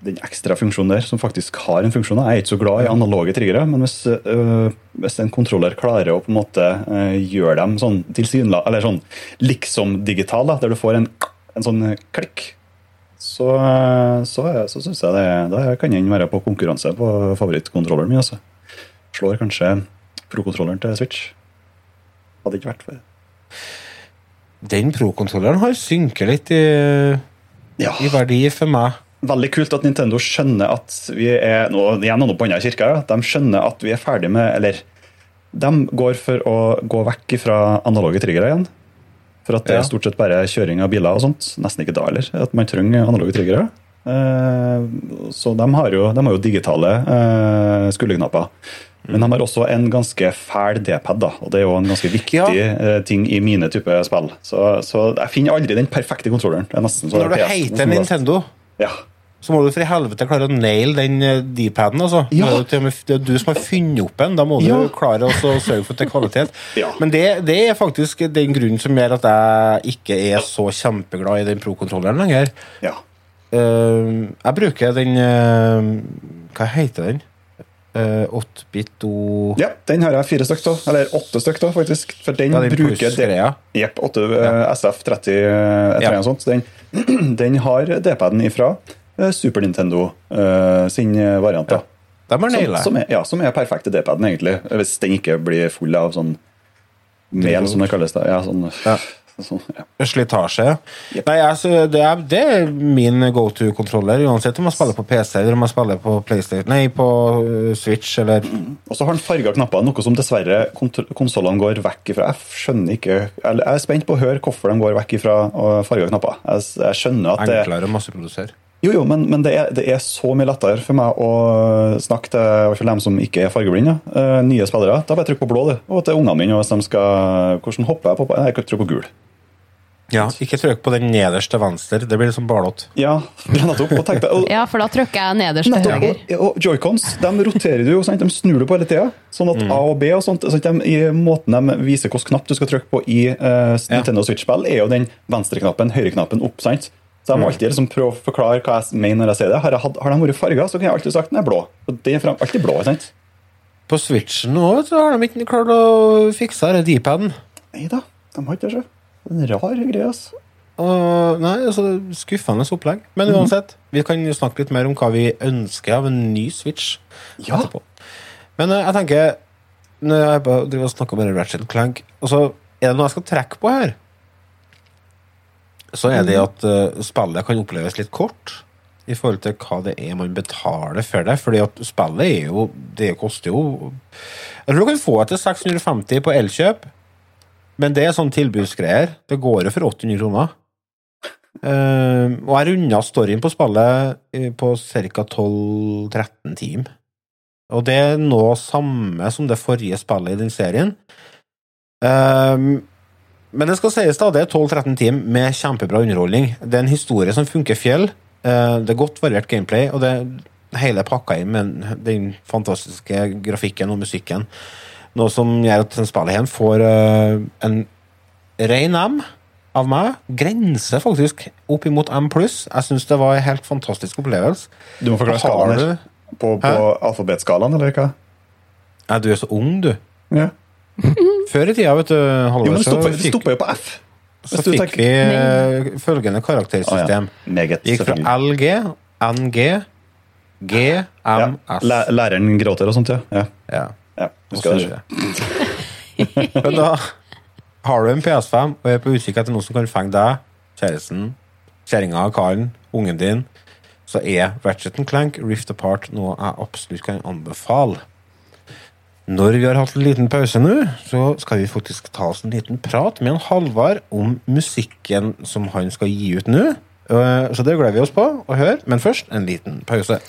den ekstra funksjonen der, som faktisk har en funksjon. Jeg er ikke så glad i analoge triggere, men hvis, øh, hvis en kontroller klarer å på en måte øh, gjøre dem sånn tilsynelatende, eller sånn liksom-digital, der du får en, en sånn klikk, så, så, så syns jeg det da kan den være på konkurranse på favorittkontrolleren min. Altså. Slår kanskje pro-kontrolleren til Switch. Hadde ikke vært for det. Den pro-kontrolleren har synket litt i, ja. i verdi for meg. Veldig kult at Nintendo skjønner at vi er nå igjen noe på andre kirka, ja. De skjønner at vi er ferdig med Eller de går for å gå vekk fra analoge triggere igjen. For at det er stort sett bare kjøring av biler og sånt. Nesten ikke da heller. At man trenger analoge triggere. Eh, så de har jo, de har jo digitale eh, skulderknapper. Men de har også en ganske fæl D-pad, og det er jo en ganske viktig Ja. eh, ting i mine type spill. Så, så jeg finner aldri den perfekte kontrolleren. Er Når du er PS2 heter er. Nintendo, Ja. Så må du for i helvete klare å naile den eh, D-paden. Altså. Ja. Det, er jo og du som har funnet opp en. Da må du Ja. klare å sørge for at det er kvalitet. Ja. Men det, det er faktisk den grunnen som gjør at jeg ikke er så kjempeglad i den pro-kontrolleren lenger. Ja. Uh, jeg bruker den uh, Hva heter den? Uh, 8-bit o... ja, den har jeg fire stykk av. Eller åtte stykk av, faktisk. For den, Ja, den bruker. Jepp. 8 eh, SF30 eh, et eller annet sånt. Den, den har D-paden ifra Super Nintendo uh, sin eh, variant. da. De Som, som, er, ja, som er perfekte D-paden, egentlig. Hvis den ikke blir full av sånn mel, som det kalles. da. Ja, sånn, Ja. sånn, ja. Slitasje. Nei, altså, det, er, det er min go to-kontroller, uansett om man spiller på PC eller om man spiller på PlayStation, nei, på Switch eller Og så har den farga knapper, noe som dessverre konsollene går vekk ifra. Jeg skjønner ikke Jeg er spent på å høre hvorfor de går vekk ifra farga knapper. Jeg, jeg skjønner at det enklere masseprodusere. Jo, jo, men, men det, er, det er så mye lettere for meg å snakke til dem som ikke er fargeblinde. eh, nye spillere. Da bare trykk på blå, du. Og til ungene mine. Hvis de skal Hvordan hopper jeg på? Nei, jeg kan trykke på gul. Ja, ikke trykk på den nederst til venstre. Det blir liksom barlått. Ja, nettopp. Og tenkte, og, Ja, for da trykker jeg nederst til Nettopp, høyre. og, og joycons de roterer du jo, sant? de snur du på hele tida. Sånn at A og B og sånt, sånn at de, i måten de viser hvilken knapp du skal trykke på i uh, Nintendo Switch-spill, er jo den venstreknappen, høyreknappen opp. sant? Så jeg må alltid liksom prøve å forklare hva jeg mener når jeg sier det. Har, jeg har de vært farga, så kan jeg alltid sagt den er blå. Og det er alltid blå, sant? På Switchen så har de ikke klart å fikse denne D-paden. Nei da, de har ikke det. Det er en rar greie, altså. Uh, nei, altså, Skuffende opplegg. Men uansett, vi kan jo snakke litt mer om hva vi ønsker av en ny Switch. Ja. etterpå. Men uh, jeg tenker Når jeg bare driver og snakker om Ratchet Clank altså, Er det noe jeg skal trekke på her, så er det at uh, spillet kan oppleves litt kort i forhold til hva det er man betaler for det. Fordi at spillet er jo Det koster jo Jeg tror du kan få det til 650 på Elkjøp, men det er sånn tilbudsgreier. Det går jo for 800 kroner. Uh, og jeg runda storyen på spillet eh, på ca. 12-13 timer. Og det er noe samme som det forrige spillet i den serien. Ehm, men det skal sies da, det er 12-13 timer med kjempebra underholdning. Det er en historie som funker fjell. Eh, det er godt variert gameplay, og det er hele pakka inn med den fantastiske grafikken og musikken. Noe som gjør at spillet igjen får eh, en ren M av meg. Grenser faktisk opp imot M pluss. Jeg syns det var en helt fantastisk opplevelse. Du må forklare skalaen her. På, på alfabetskalaen, eller hva? Ja, du er så ung, du. Ja. Før i tida, vet du, Halvor, så stopper, fikk, stopper jo på F. så fikk vi eh, følgende karaktersystem. karaktersystem. ja. Meget, gikk fra. LG, NG, G, Ja. Læ- Læreren gråter og sånt, ja. ja. Ja. ja. Husker det. Men da har du en PS5 og er på utkikk etter noe som kan fenge deg, kjæresten, kjerringa, karen, ungen din, så er Ratchet Clank Rift Apart noe jeg absolutt kan anbefale. Når vi har hatt en liten pause nå, så skal vi faktisk ta oss en liten prat med en Halvard om musikken som han skal gi ut nå. Eh, Så det gleder vi oss på å høre, men først en liten pause.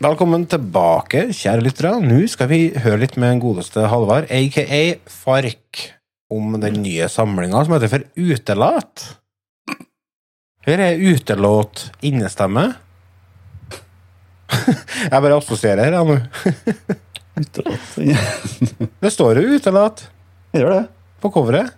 Velkommen tilbake, kjære lyttere. Nå skal vi høre litt med den godeste Halvard, aka Fark, om den nye samlinga som heter For utelat. Her er utelåt innestemme. Jeg bare assosierer her, jeg nå. Utelåt. Det står jo utelat Gjør det. på coveret.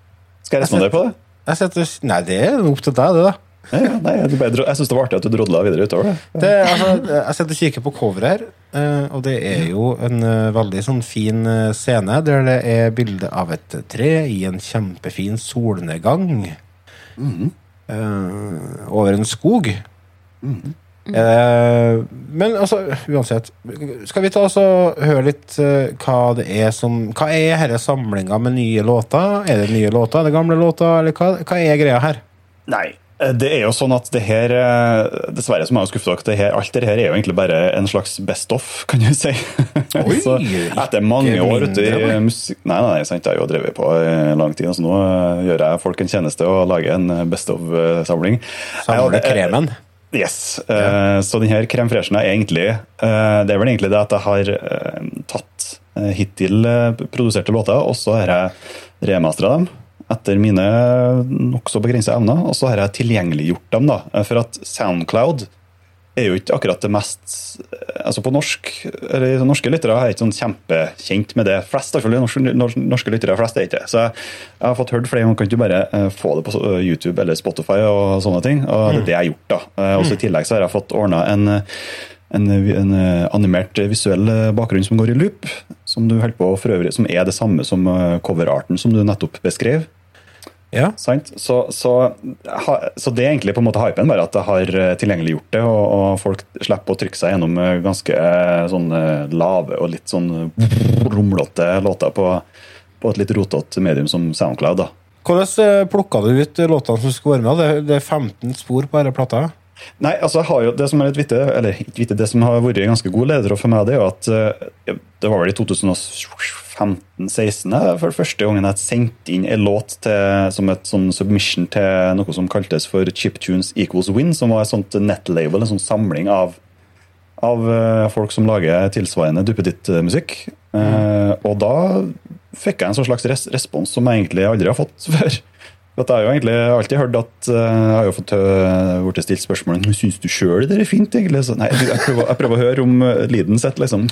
Skal jeg respondere på det? Jeg setter, nei, det er opp til deg, det, da. Ja, ja, nei, jeg, bare jeg syns det var artig at du drodla videre utover det. Det, altså, jeg sitter og kikker på coveret her, eh, og det er jo en eh, veldig sånn fin eh, scene der det er bilde av et tre i en kjempefin solnedgang eh, over en skog. Eh, men altså, uansett Skal vi ta oss og høre litt hva det er som Hva er denne samlinga med nye låter? Er det nye låter? Er det gamle låter? Eller hva, hva er greia her? Nei. Eh, Det er jo sånn at det her eh, Dessverre så må jeg jo skuffe dere. Det her, alt det her er jo egentlig bare en slags best of, kan du si. Oi, så etter mange år ute i musikk Nei, nei, sant, jeg har jo drevet på i lang tid, så nå eh, gjør jeg folk en tjeneste og lager en best of-samling. Samler kremen? Yes. Ja. så denne crème fraichen er egentlig Det er vel egentlig det at jeg har tatt hittil produserte låter, og så har jeg remastra dem etter mine nokså begrensa evner, og så har jeg tilgjengeliggjort dem. da, eh, For at Soundcloud er jo ikke akkurat det mest eh, altså På norsk, eller norske lyttere er ikke sånn kjempekjent med det. Flest, iallfall norske, norske, lyttere flest er ikke det. Så jeg, jeg har fått hørt flere ganger kan du bare eh, få det på YouTube eller Spotify og sånne ting. Og det er det jeg har gjort. da. Også I tillegg så har jeg fått ordna en, en, en eh, animert visuell eh, bakgrunn som går i loop, som du på for øvrig, som er det samme som eh, coverarten som du nettopp beskrev. Ja. Så, så, ha- så det er egentlig på en måte hypen, bare at det har eh, tilgjengeliggjort det, og, og folk slipper å trykke seg gjennom eh, ganske eh, sånn lave og litt sånn rumlete låter på, på et litt rotete medium som Soundcloud. da. Hvordan plukka du ut låtene som skulle være med? Det, det er 15 spor på denne plata. Nei, altså jeg har jo Det som er litt vittig, eller ikke vittig, det som har vært en ganske god leder for meg, det er jo at eh, det var vel i 2015-16 for første gangen jeg sendte inn en låt til, som et sånn submission til noe som kaltes for Chiptunes Equals Win, som var et sånt nettlabel, en sånn samling av av eh, folk som lager tilsvarende duppeditt-musikk. Eh, og da fikk jeg en sånn slags res respons som jeg egentlig aldri har fått før. Jeg har jo egentlig alltid hørt at eh, Jeg har jo fått uh, blitt stilt spørsmål om syns du sjøl det er fint. egentlig? Så, nei, jeg prøver, jeg prøver å høre om uh, lyden sitt. liksom.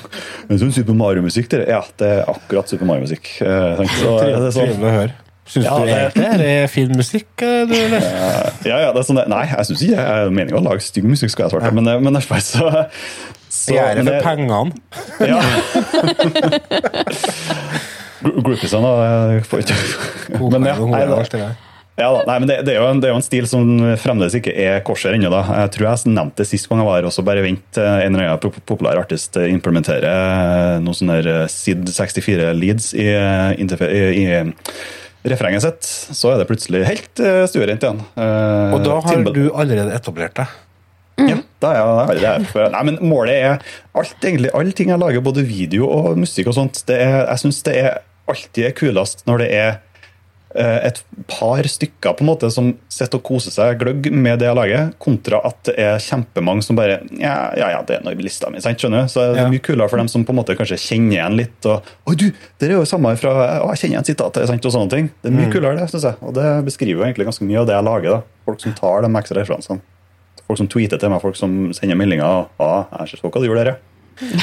Men Syns Super Mario-musikk? det Ja, det er akkurat Super Mario-musikk. eh, sant? Så, det sånn, å høre. Syns Ja, du det- egentlig det er fin musikk? eh, Du, eller? ja, ja, det er sånn, Nei, jeg syns ikke det er meninga å lage stygg musikk, skal jeg svare. Men, eh, men i så, så Jeg er det for pengene. Ja. Gr- Groupiesene da, jeg får ikke Men ja, nei, det. Ja, da, nei, men det, det, er jo en, det er jo en stil som fremdeles ikke er korser ennå. Jeg tror jeg nevnte det sist gang jeg var her, også bare vent en eller annen pop- populær artist implementerer noe sånn der SID 64 leads i, i, i refrenget sitt, så er det plutselig helt stuerent igjen. Eh, Og da har tilbud- du allerede etablert deg. ja, da er det er, nei, men målet er alt, egentlig, alle ting jeg lager, både video og musikk og sånt, det er, jeg syns det er alltid er kulest når det er eh, et par stykker på en måte som sitter og koser seg gløgg med det jeg lager, kontra at det er kjempemange som bare Ja, ja, ja det er noe i lista mi, sant, skjønner du? Så det Ja. er mye kulere for dem som på en måte kanskje kjenner igjen litt. og Oi, du, det er jo samme fra Å, jeg kjenner igjen sitatet, sant, og sånne ting. Det er mye kulere, det, syns jeg. Og det beskriver jo egentlig ganske mye av det jeg lager. da. Folk som tar de ekstra referansene. Folk som tweeter til meg, folk som sender meldinger. Og, Ja, jeg så hva du gjorde der, ja.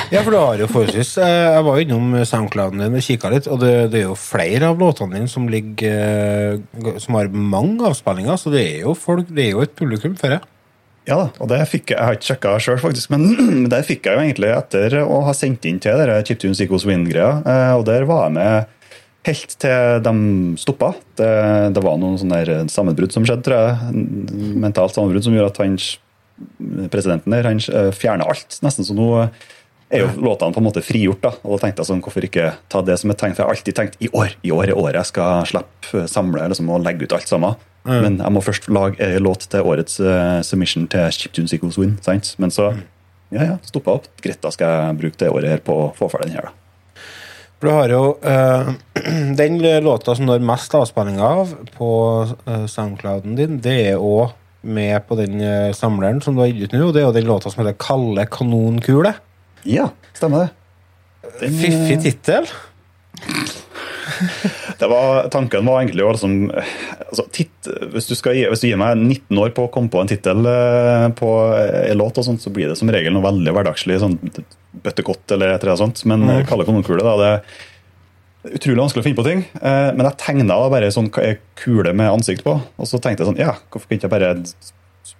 Ja, for du har jo forholdsvis eh, Jeg var jo innom Soundclouden din og kikka litt, og det, det er jo flere av låtene dine som ligger eh, Som har mange avspillinger, så det er jo folk Det er jo et publikum for det. Ja da, og det fikk jeg, jeg har ikke sjekka sjøl, faktisk, men, det fikk jeg jo egentlig etter å ha sendt inn til dere Chiptunes Equals Win-greia. eh, Og der var jeg med helt til de stoppa. Det, det var noen sånne sammenbrudd som skjedde, tror jeg. Mentalt sammenbrudd som gjorde at han, presidenten der han fjerna alt. Nesten så nå er jo låtene på en måte frigjort. da, og da tenkte jeg sånn, Hvorfor ikke ta det som et tegn? For jeg har alltid tenkt i år i år er året jeg skal slippe samle liksom, og legge ut alt sammen. Men jeg må først lage en låt til årets uh, submission til Chiptune Sequels Win. sant? Men så ja, ja, stoppa opp. Greit, da skal jeg bruke det året her på å få ferdig den her. da. Du har jo uh, Den låta som har mest avspillinger av på uh, Soundclouden din, det er òg med på den eh, samleren som du har gitt ut nå, og det er jo den låta som heter 'Kalle kanonkule'. Ja, stemmer det. Eh, Fiffig tittel. Var, tanken var egentlig å liksom altså, titt, hvis, du skal hvis du gir meg 19 år på å komme på en tittel eh, på en låt, og sånt, så blir det som regel noe veldig hverdagslig. sånn Bøttekott eller et eller annet sånt. Men mm. Kalle kanonkule, da, det er utrolig vanskelig å finne på ting. Eh, men jeg tegna bare sånn kule med ansikt på, og så tenkte jeg sånn Ja, hvorfor jeg ikke bare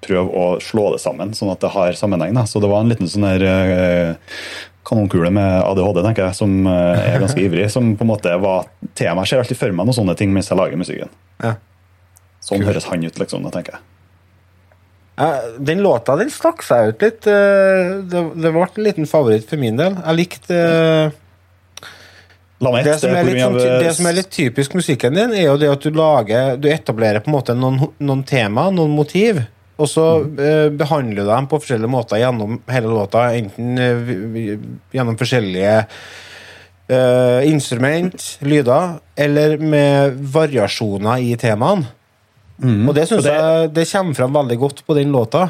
prøve å slå det sammen, sånn at det har sammenheng? da, Så det var en liten sånn der eh, kanonkule med ADHD, tenker jeg, som eh, er ganske ivrig. Som på en måte var tema. Jeg ser alltid for meg noen sånne ting mens jeg lager musikken. Ja. Sånn høres han ut, liksom. da tenker jeg. Ja, Den låta den stakk seg ut litt. eh, Det, det ble en liten favoritt for min del. Jeg likte meg det, som litt, sånn, av- det som er litt typisk musikken din, er jo det at du lager Du etablerer på en måte noen, noen tema, noen motiv, og så eh, behandler du dem på forskjellige måter gjennom hele låta. Enten eh, gjennom forskjellige eh, instrument, lyder, eller med variasjoner i temaene. Og det syns jeg det kommer fram veldig godt på den låta.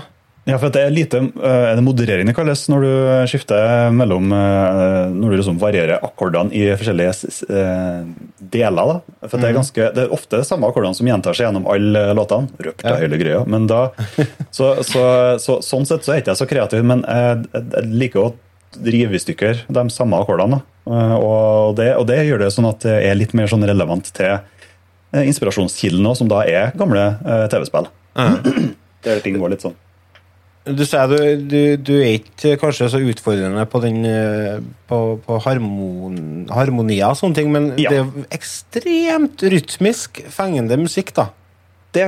Ja, for det er lite eh, Er det moderering det kalles når du skifter mellom eh, Når du liksom varierer akkordene i forskjellige eh, deler, da. For det er ganske Det er ofte de samme akkordene som gjentar seg gjennom alle låtene. Røpte jeg hele greia. Men da så, så, så, Sånn sett så er ikke jeg så kreativ, men jeg, jeg liker å drive i stykker de samme akkordene. da. Og det, og det gjør det sånn at det er litt mer sånn relevant til inspirasjonskilden som da er gamle TV-spill. Der ting går litt sånn. Du sier du, du, du er ikke kanskje så utfordrende på den eh, på, på harmon, harmonier og sånne ting, men Ja. det er ekstremt rytmisk, fengende musikk, da. Det,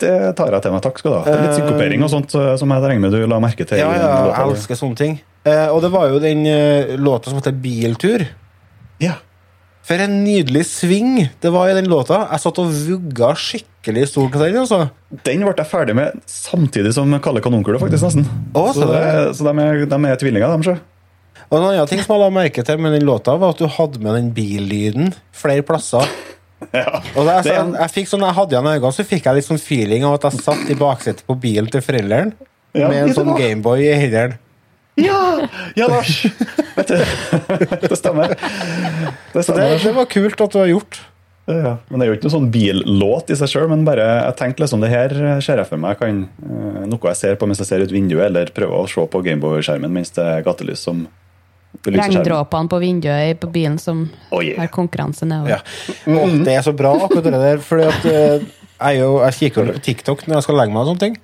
det tar jeg til meg. Takk skal du ha. Det er litt psykopering og sånt eh, som jeg regner med du la merke til. Ja, ja, jeg elsker sånne ting. Eh, og det var jo den låta som heter Biltur. Ja. For en nydelig sving det var i den låta. Jeg satt og vugga skikkelig stort til den. altså. Den ble jeg ferdig med samtidig som Kalle Kanonkule, faktisk. nesten. Å, så så det, så de, er, de er tvillinger, de, sjø. Og en annen ting som jeg la merke til med den låta, var at du hadde med den billyden flere plasser. Ja. Og jeg, jeg, jeg fikk sånn, jeg hadde igjen øynene, så fikk jeg litt sånn feeling av at jeg satt i baksetet på bilen til foreldrene Ja, med en sånn Gameboy i hendene. Ja! ja, Lars! Vet du, det stemmer. Det stemmer. det, det var kult at du har gjort. Ja. Men Det er jo ikke noen sånn billåt i seg sjøl, men bare jeg tenkte liksom det her ser jeg for meg kan, eh, noe jeg ser på mens jeg ser ut vinduet, eller prøver å se på Gameboy-skjermen mens det er gatelys som. Regndråpene på vinduet på bilen som Oh, yeah. har konkurranse nedover. Ja. Mm. det er så bra, akkurat det der. Fordi at eh, jeg, jo, jeg kikker jo på TikTok når jeg skal legge meg og sånne ting.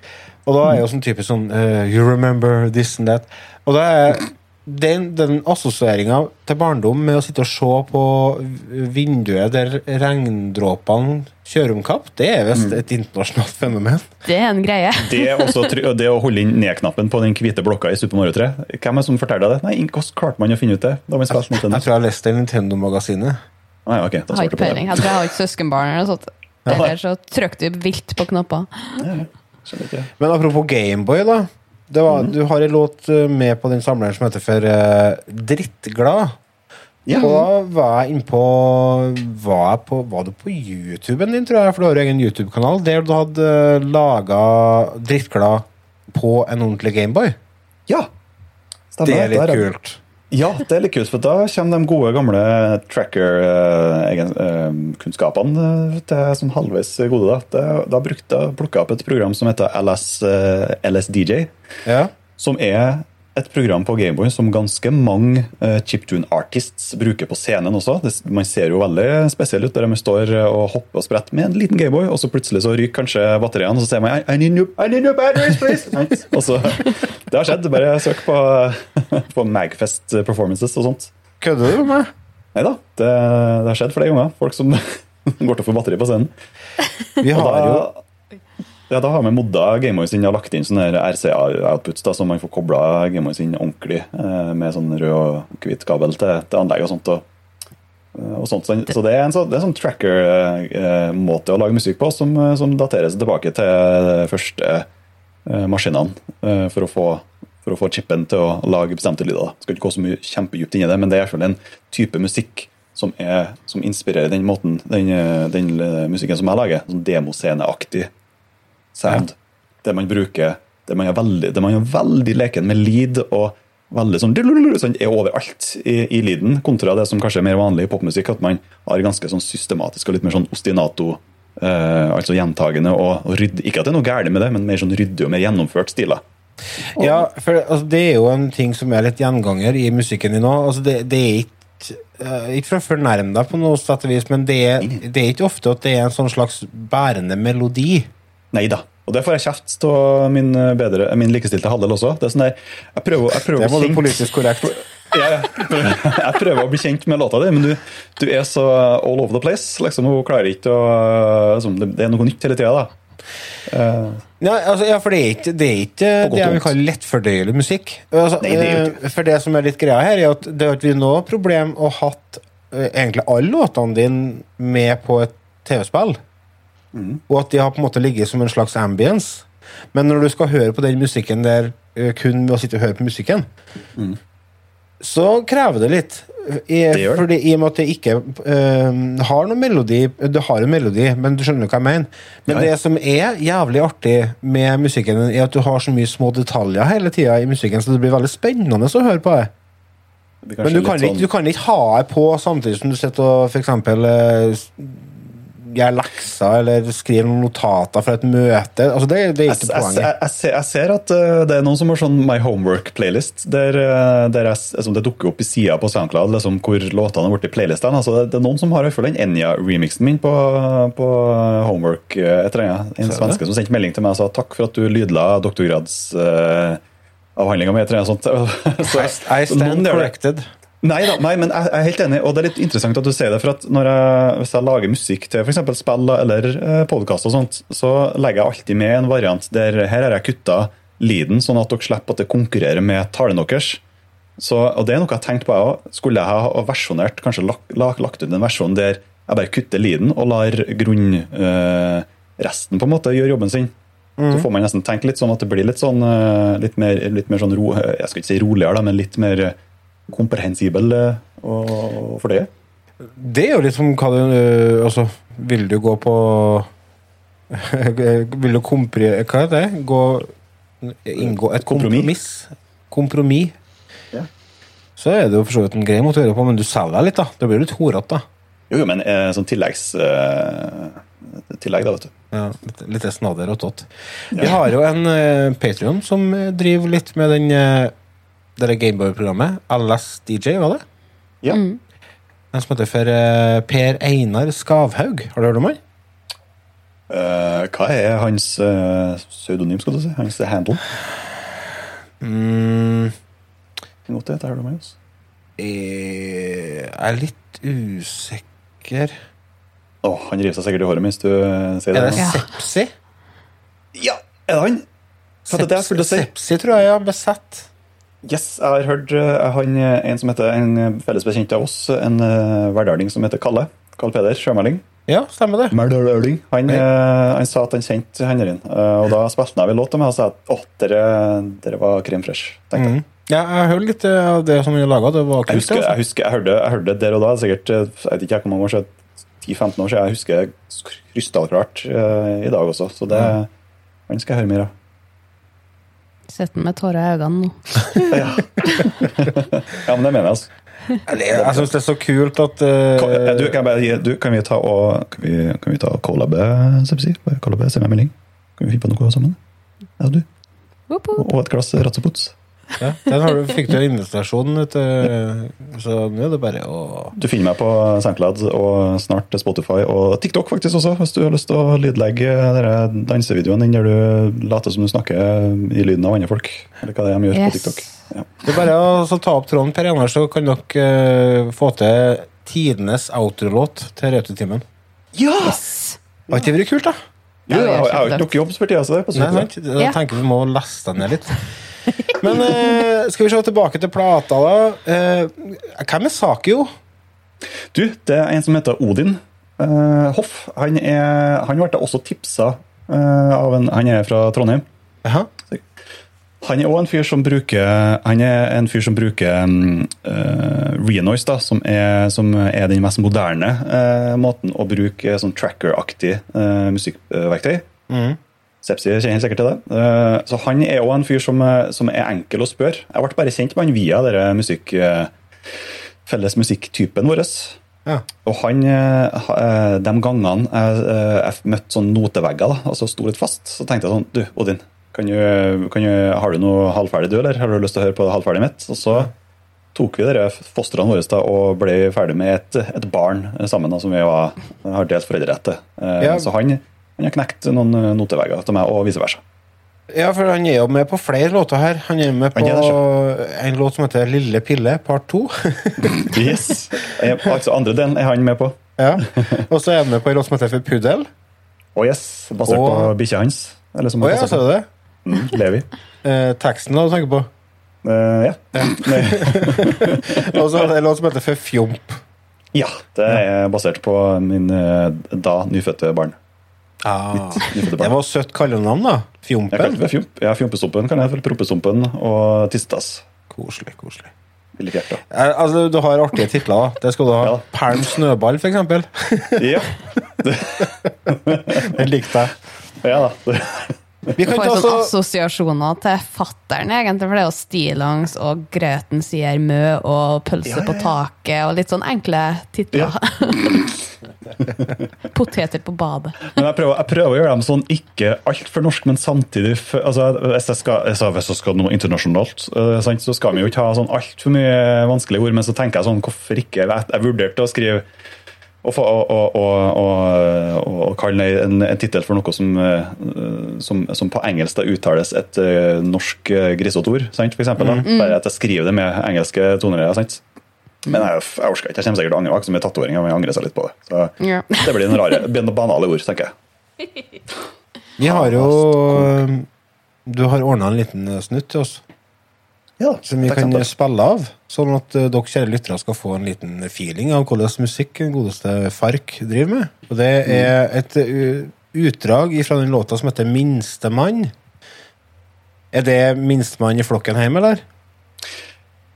Og da er jeg jo sånn typisk sånn uh, You remember this and that. Og da er den, den assosieringa til barndom med å sitte og se på vinduet der regndråpene kjører om kapp, det er visst et internasjonalt fenomen. Det er en greie. Det, er også, det å holde inn ned-knappen på den hvite blokka i Super Mario 3, hvem er det som forteller deg det? Nei, Hvordan klarte man å finne ut det? da man spilte Jeg tror jeg har lest det i Nintendo-magasinet. Ah, ja, okay, Jeg har ikke jeg peiling. Jeg tror jeg har ikke søskenbarn eller noe sånt. Eller så trykker du vilt på knapper. Ja, ikke. Men apropos Gameboy, da. Det var, Du har en låt eh, med på den samleren som heter for uh, Drittglad. Ja. Og da var jeg innpå var, jeg på, var du på YouTuben din, tror jeg? For du har jo egen YouTube-kanal der du hadde laga Drittglad på en ordentlig Gameboy. Ja, stemmer. Det er litt kult. Ja, det er litt kult, for da kommer de gode, gamle tracker-kunnskapene til som halvveis gode. Da, da brukte jeg plukka opp et program som heter LS, eh, LSDJ, Ja. som er et program på Gameboy som ganske mange uh, chiptune artists bruker på scenen også. Det, man ser jo veldig spesiell ut der de står og hopper og spretter med en liten Gameboy, og så plutselig så ryker kanskje batteriene, og så ser man I need new, I need new batteries, please! Så, det har skjedd. Bare søk på, på Magfest performances og sånt. Kødder du med meg? Nei da, det, det har skjedd flere ganger. Folk som går til å få batteri på scenen. Vi har jo ja, da har vi modda Gameboyen sin og lagt inn sånne RCA-outputs, så man får kobla Gameboyen sin ordentlig eh, med sånn rød og hvit kabel til, til anlegg og sånt. Og, eh, og sånt. Så, så det er en sånn, det er en sånn tracker-måte å lage musikk på som, eh, som dateres tilbake til de første eh, maskinene eh, for, å få, for å få chipen til å lage bestemte lyder. Skal ikke gå så mye kjempedypt inn i det, men det er i en type musikk som, er, som inspirerer den måten, den, eh, den eh, musikken som jeg lager. Sånn demosceneaktig sound. Det man bruker det man er veldig, det man er veldig leken med lead og veldig sånn, sånn er overalt i, i leaden, kontra det som kanskje er mer vanlig i popmusikk, at man har ganske sånn systematisk og litt mer sånn ostinato, eh, altså gjentagende og, og ryddig. Ikke at det er noe galt med det, men mer sånn ryddig og mer gjennomført stiler. Ja, for altså, det er jo en ting som er litt gjenganger i musikken din nå. Altså, det, det er ikke eh, ikke for å fornærme deg på noe sett og vis, men det er, det er ikke ofte at det er en sånn slags bærende melodi. Nei da. Og det får jeg kjeft av min, eh, min likestilte halvdel også. Det er sånn der, jeg prøver, jeg prøver Det må du politisk korrekt. Ja, ja. Jeg prøver å bli kjent med låta di, men du, du er så all over the place. Liksom, Hun klarer ikke å liksom, det, er noe nytt hele tida, da. Uh, Ja, altså, ja, for det er ikke det, er ikke det jeg vil kalle lettfordøyelig musikk. Altså, Nei, det er eh, for det som er litt greia her, er at det er at vi nå har problem å hatt eh, egentlig alle låtene dine med på et TV-spill. Mm. Og at de har på en måte ligget som en slags ambience. Men når du skal høre på den musikken der eh, kun ved å sitte og høre på musikken, Mm. så krever det litt. I, Det gjør det. fordi I og med at det ikke uh, har noen melodi Du har en melodi, men du skjønner hva jeg mener. Men Ja, ja. det som er jævlig artig med musikken, er at du har så mye små detaljer hele tida i musikken, så det blir veldig spennende å høre på det. Det Men du kan, ikke, sånn- du kan ikke ha det på samtidig som du sitter og for eh, lekser eller skriver noen notater fra et møte. Altså, det, det er ikke jeg, poenget. jeg, jeg, ser, jeg ser at uh, det er noen som har sånn My Homework-playlist, der, eh, der s- det dukker opp i sida på SoundCloud liksom, hvor låtene har blitt i playlistene. Altså, det, det er noen som har i hvert fall den Enya-remixen min på, på Homework. eh, Et eller annet. En svenske som sendte melding til meg og sa takk for at du lydla doktorgradsavhandlinga uh, mi. Så. Så- I, I stand corrected. Nei da, nei, men jeg jeg er helt enig, og det er litt interessant at du sier det. for at når jeg, Hvis jeg lager musikk til f.eks. spill eller eh, podkast, og sånt, så legger jeg alltid med en variant der her har jeg kutta lyden, sånn at dere slipper at det konkurrerer med talen deres. Så, og det er noe jeg har tenkt på, jeg òg. Skulle jeg ha versjonert, kanskje lagt, lagt ut en versjon der jeg bare kutter lyden og lar grunnresten på en måte gjøre jobben sin. Så får man nesten tenke litt sånn at det blir litt sånn eh, litt mer, litt mer sånn ro, Jeg skal ikke si roligere, da, men litt mer eh, komprehensibel eh, og for det. Det er jo litt som hva du øh, Altså, vil du gå på Vil du kompri... Hva er det? Gå Inngå et kompromiss? Kompromiss. Ja. Så er det jo for så vidt en grei måte å gjøre det på, men du selger deg litt, da. Det blir litt horete, da. Jo, jo, men eh, sånn tilleggs... Eh, tillegg, da, vet du. Ja, litt, litt snadder og tott. Vi har jo en eh, Patrion som eh, driver litt med den uh, det der Gameboy-programmet. LS DJ, var det? Ja. En som heter for uh, Per Einar Skavhaug. Har du hørt om han? Uh, hva er hans uh, pseudonym, skal du si? Hans handle? Mm, Godt det, det du med oss. eh, jeg er litt usikker Å, han river seg sikkert i håret mens du sier sier Er det. det. Ja. Sepsi? Ja, er det han? Hva er det jeg skulle si? Sepsi, tror jeg, ja. Besett. Yes, jeg har hørt eh, han, eh, en som heter en eh, felles bekjent av oss, en verdarding som heter Kalle. Karl Peder Sjømelding. Ja, stemmer det. Merdøløling. Han, hey. han sa at han kjente han der og da spilte han av en låt til meg og sa at åh, dere, dere var crème fresh. tenkte jeg. Mm. Ja, jeg hørte litt av det som vi laga. Det var Jeg husker, altså. jeg, husker, jeg, hørte, jeg hørte det der og da, sikkert jeg vet ikke hvor mange år siden, 10-15 år siden. Jeg husker krystallklart uh, i dag også, så det han skal jeg høre mer av. Sitter med tårer i øynene nå. Ja. ja, men det mener jeg, altså. Eller, Jeg syns det er så kult at uh... Eh, Du, kan, bare, du, kan vi ta og Kan vi, kan vi ta kollabe, Sepsi? Collabe, send meg melding. Kan vi finne på noe sammen? Ja, du. Woop, woop. Og et glass Ratsepots. Ja, Den har du, fikk du en invitasjon, vet du. Så nå er det bare å Du finner meg på SoundCloud og snart Spotify og TikTok faktisk også, hvis du har lyst til å lydlegge dere dansevideoene din der du later som du snakker i lyden av andre folk. Eller hva det er de gjør på TikTok. Ja. Det er bare å så ta opp tråden, Per Einar, så kan dere uh, få til tidenes outro-låt til Rautetimen. Yes. Har ikke det vært kult, da? Jo, jeg, har- jo ikke nok jobb for tida, så det er på Nei, sant? Jeg tenker vi må laste den ned litt. Men eh, skal vi se tilbake til plata, da. Eh, hvem er Sakio? Du, det er en som heter Odin eh, Hoff. Han, er, han ble også tipsa eh, av en Han er fra Trondheim. Aha. Han er òg en fyr som bruker Han er en fyr som bruker um, uh, Renoise, da, som er, som er den mest moderne uh, måten å bruke sånn tracker-aktig uh, musikkverktøy. Mhm. Sepsi kjenner sikkert til det. Eh, så han er òg en fyr som, eh, som er enkel å spørre. Jeg ble bare kjent med han via dere musikk, eh, felles musikktypen vår. Ja. Og han, ha- de gangene jeg, jeg møtte sånn notevegger, da, altså sto litt fast, så tenkte jeg sånn Du, Odin, kan du, kan du, har du noe halvferdig, du, eller har du lyst til å høre på det halvferdige mitt? Og så tok vi dere fostrene våre da, og ble ferdig med et, et barn sammen, da, som vi var, har delt foreldrerett til. Ja. Så han, han har knekt noen eh, notevegger til meg, og vice versa. Ja, for han er jo med på flere låter her. Han er med på er en låt som heter Lille Pille, part to. Yes. Altså, andre delen er han med på. ja. Og så er han med på en låt som heter For Puddel. Oh yes, basert Og- på bikkja hans. Eller som er ja, så det? Mm, Levi. Eh, teksten da, du tenker på. Eh, ja. Og så er det en låt som heter For Fjomp. ja, det er basert på min eh, da nyfødte barn. Ah. Det var søtt kallenavn, da. Fjompen. fjomp. Ja, Fjompestumpen kan jeg hete. Proppestumpen og Tistas. Koselig, koselig. Vært Eh, Altså, du har artige titler. Det skal du ha. Ja. Perm Snøball, for eksempel. Ja, Det likte jeg. ja da. Vi kan Får sånn så assosiasjoner til fattern, egentlig, for det er jo stillongs og grøten sier mø og pølse på taket og litt sånn enkle titler. Poteter på badet. Men jeg prøver, jeg prøver å gjøre dem sånn ikke altfor norsk, men samtidig altså, Hvis jeg skal, altså, hvis jeg skal noe internasjonalt, uh, sant, så skal vi jo ikke ha sånn altfor mye vanskelige ord. Men så tenker jeg sånn, hvorfor ikke? Jeg, jeg vurderte å skrive og, og, og, og kalle en, en tittel for noe som, øh, som, som på engelsk da uttales et øh, norsk øh, grisete ord, sant, for eksempel. Da. Bare at jeg skriver det med engelske toner. Sant? Men jeg, jeg orker ikke. Jeg kommer sikkert til å angre. Har ikke så tatoveringer, men jeg angrer seg litt på det. Så Ja. det blir en rare, banale ord, tenker jeg. Vi har jo Du har ordna en liten eh, snutt til oss Ja, som vi kan spille av. Sånn at uh, dere kjære lyttere skal få en liten feeling av hvordan musikk godeste Fark driver med. Og det er et uh, utdrag fra den låta som heter 'Minstemann'. Er det minstemann i flokken hjemme, eller?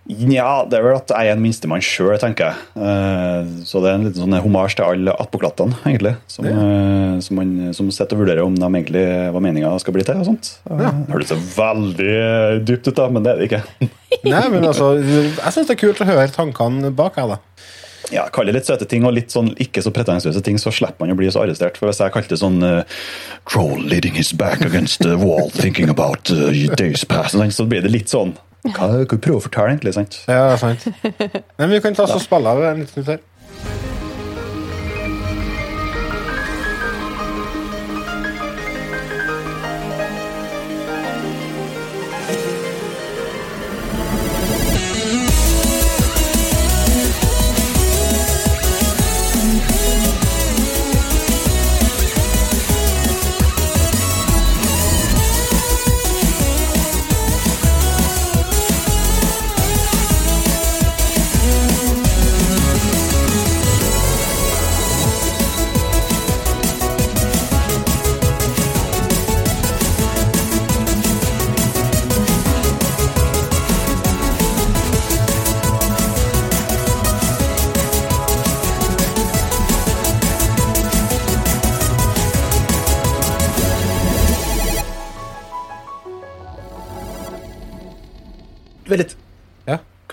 Ja, det er vel at jeg er en minstemann sjøl, tenker jeg. Eh, Så det er en liten sånn homasj til alle attpåklattene, egentlig. Som, eh, som, man, som sitter og vurderer om de egentlig hva meninga skal bli til. og sånt. Ja. Høres så veldig dypt ut, da, men det er det ikke. Nei, men altså, jeg syns det er kult å høre tankene bak her, da. Ja, Kaller litt søte ting og litt sånn ikke så pretensiøse ting, så slipper man å bli så arrestert. For Hvis jeg kalte det sånn uh, Troll leading his back against the wall, thinking about uh, days past, så blir det litt sånn Hva hva du prøver å fortelle, egentlig? sant? Ja, sant. Men vi kan ta oss og spille av en liten stund her.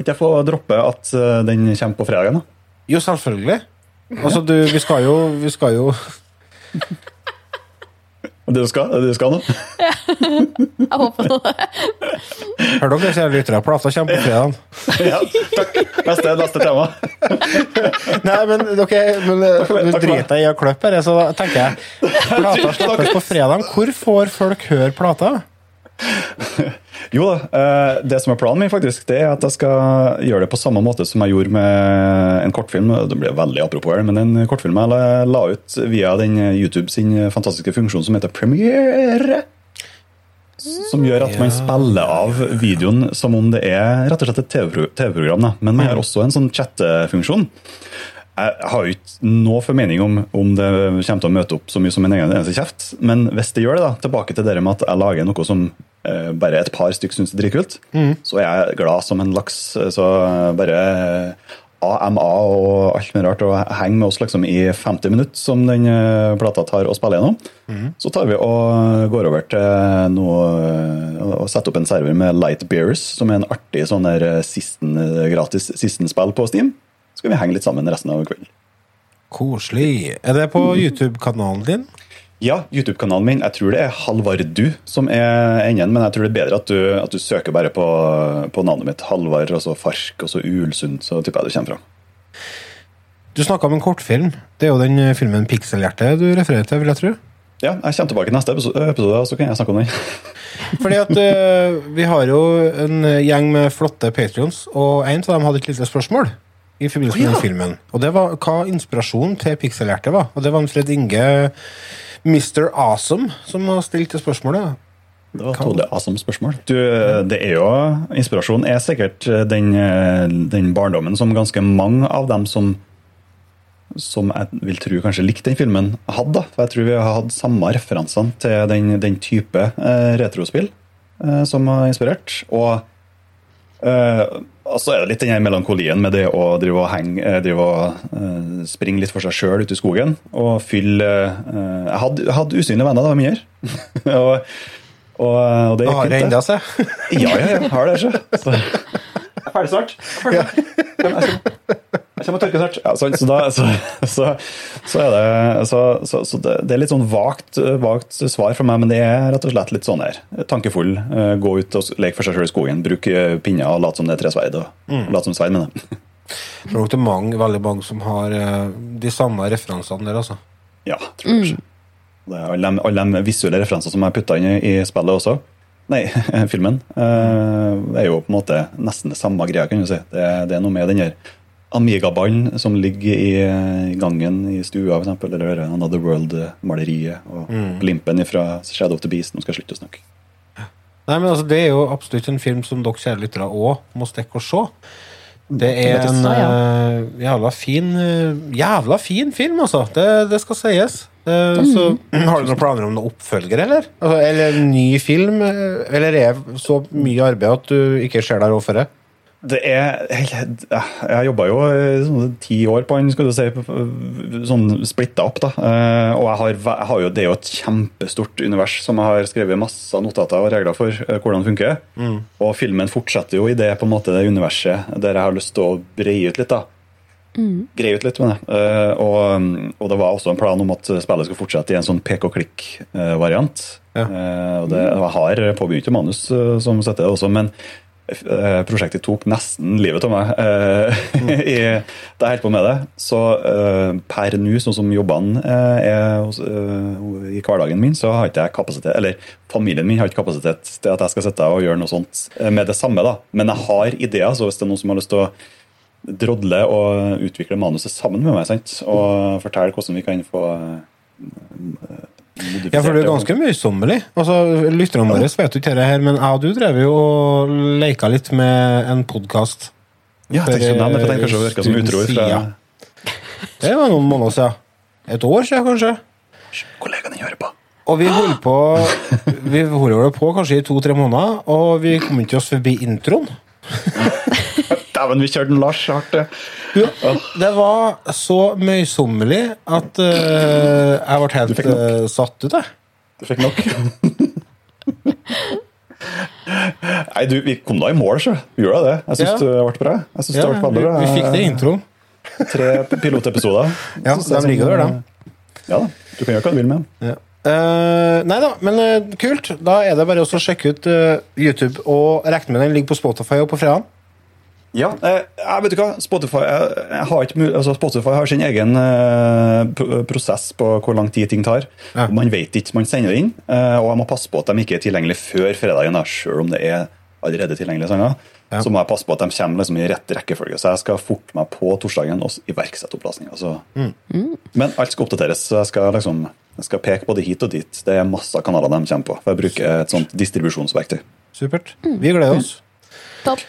Kan ikke jeg få droppe at uh, den kommer på fredagen? da? Jo, selvfølgelig. Altså, du, vi skal jo Vi skal jo du skal, det du skal nå? Jeg håper det. Hør dere, kjære lyttere. Plata kommer på fredag. ja, takk. Neste, neste tema. Nei, men ok, men, eh, Nå driter jeg i å klippe her, så tenker jeg Plata slippes på fredag. Hvor får folk høre plata? Jo da, eh, det som er planen min, faktisk, det er at jeg skal gjøre det på samme måte som jeg gjorde med en kortfilm. Det blir veldig apropos her, men en kortfilm jeg la- ut via den YouTube sin fantastiske funksjon som heter Premiere. Som gjør at man spiller av videoen som om det er rett og slett et TV-pro- TV-program. Men man har også en sånn chattefunksjon. Jeg har jo ikke noe formening om om det kommer til å møte opp så mye som en egen eneste kjeft, men hvis det gjør det, da, tilbake til det med at jeg lager noe som eh, bare et par stykker syns er dritkult, så er jeg glad som en laks. Så bare AMA og alt mulig rart, og henge med oss liksom i 50 minutter, som den eh, plata tar og spiller gjennom. Så tar vi og går over til noe og setter opp en server med Light Bears, som er en artig sånn der eh, sisten, gratis sistenspill på Steam. Så skal vi henge litt sammen resten av kvelden. Koselig. Er det på YouTube-kanalen din? Ja, YouTube-kanalen min. Jeg tror det er Halvardu som er enden, men jeg tror det er bedre at du, at du søker bare på, på navnet mitt. Halvard, og så Fark, og så Ulsund. Så tipper jeg du kommer fra. Du snakka om en kortfilm. Det er jo den filmen 'Pikselhjerte' du refererer til, vil jeg tro. Ja, jeg kommer tilbake i neste episode, episode og så kan jeg snakke om den. Fordi at uh, vi har jo en gjeng med flotte patrions, og en av dem hadde et lite spørsmål i forbindelse med oh, ja. den filmen. Og det var hva inspirasjonen til pikselhjertet var. Og det var en Fred Inge, Mr. Awesome, som har stilt det spørsmålet. Det var et tålelig awesome spørsmål. Du, det er jo, Inspirasjonen er sikkert den, den barndommen som ganske mange av dem som som jeg vil tro kanskje likte den filmen, hadde. da. For jeg tror vi har hatt samme referansene til den, den type eh, retrospill eh, som har inspirert. Og eh, Og så er det litt den melankolien med det å drive og, henge, eh, drive og eh, springe litt for seg sjøl ute i skogen. Og fylle eh, Jeg hadde, hadde usynlige venner da jeg var mye. og, og, og det Det har gikk det ennå seg. Ja, ja, ja. Har det, så. så. Jeg er ferdig snart. Jeg er ferdig. Jeg kommer- Jeg kommer og tørker snart. Ja, sånn, så, da, så, så, så er det Så, så, så det, det er litt sånn vagt, vagt svar fra meg, men det er rett og slett litt sånn her. Tankefull. eh, Gå ut og leke for seg sjøl i skogen. Bruk eh, pinner og late som det er tre sverd. Og late som sverd, mener jeg. Jeg tror nok det er mange, veldig mange som har eh, de samme referansene der, altså. Ja, tror jeg Mm. Det er alle, de, alle de visuelle referansene som jeg putta inn i, i spillet også, nei, filmen, Det er jo på en måte nesten det samme greia, kan du si. Det, det er noe med den her Amiga-ballen som ligger i, i gangen i stua, for eksempel, eller Another World-maleriet, og blimpen fra Shadow of the Beast. Nå skal jeg slutte å snakke. Nei, men altså, Det er jo absolutt en film som dere kjære lyttere òg må stikke og se. Det er en eh, jævla fin uh, Jævla fin film, altså. Det, det skal sies. Eh, Så Har du noen planer om noen oppfølger, eller? Altså, eller en ny film? Eller er det så mye arbeid at du ikke ser der overfor det? Det er Jeg jobba jo sånn, ti år på den, skal du si, sånn splitta opp, da. Eh, Og jeg har, jeg har jo, det er jo et kjempestort univers som jeg har skrevet masse notater og regler for eh, hvordan det funker. Og filmen fortsetter jo i det på en måte det universet der jeg har lyst til å breie ut litt, da. Greie ut litt, mener jeg. Eh, Og, og det var også en plan om at spillet skulle fortsette i en sånn pek og klikk-variant. Ja. Og det, jeg har påbegynt manus eh, som setter det også, men eh, prosjektet tok nesten livet av meg eh, i, da jeg holdt på med det. Så eh, per nå, sånn som jobbene eh, er eh, i hverdagen min, så har ikke jeg kapasitet Eller familien min har ikke kapasitet til at jeg skal sitte og gjøre noe sånt eh, med det samme. da. Men jeg har ideer, så hvis det er noen som har lyst til å drodle og utvikle manuset sammen med meg sant? og fortelle hvordan vi kan få eh, Ja, for du er ganske møysommelig. Altså, Lytterne våre vet jo ikke dette her, men jeg og du drev jo og leika litt med en podkast. Ja, jeg tenkte å det, for jeg kanskje det virka som utro fra Det var noen måneder siden. Et år siden, kanskje. kollegaene din hører på. Og vi holdt på Vi holdt på kanskje i to-tre måneder, og vi kom ikke oss forbi introen. Dæven, vi kjørte den Lars hardt. Det. Det var så møysommelig at uh, jeg ble helt uh, satt ut, jeg. Du fikk nok. Nei, du, vi kom da i mål, så. Vi gjorde det. Jeg syns Ja. det ble bra. Jeg synes Ja, det ble bra. vi fikk det i introen. Tre pilotepisoder. Ja, de ligger der, de. Ja da. Du kan gjøre hva du vil med dem. Ja. Uh, nei da, men uh, kult. Da er det bare å sjekke ut uh, YouTube og regne med den ligger på Spotify og på fredag. Ja, eh, jeg vet du hva, Spotify, jeg, jeg har ikke, altså Spotify har sin egen eh, prosess på hvor lang tid ting tar. Ja. Man vet ikke, man sender det inn, eh, og jeg må passe på at de ikke er tilgjengelige før fredagen, selv om det er allerede tilgjengelige sanger. Ja. Så må jeg passe på at de kommer liksom i rett rekkefølge, så jeg skal forte meg på torsdagen og iverksette opplastninga. Så. Mm. Men alt skal oppdateres, så jeg skal, liksom, jeg skal peke både hit og dit. Det er masse kanaler de kommer på, for jeg bruker et sånt distribusjonsverktøy. Supert. Vi gleder oss. Topp.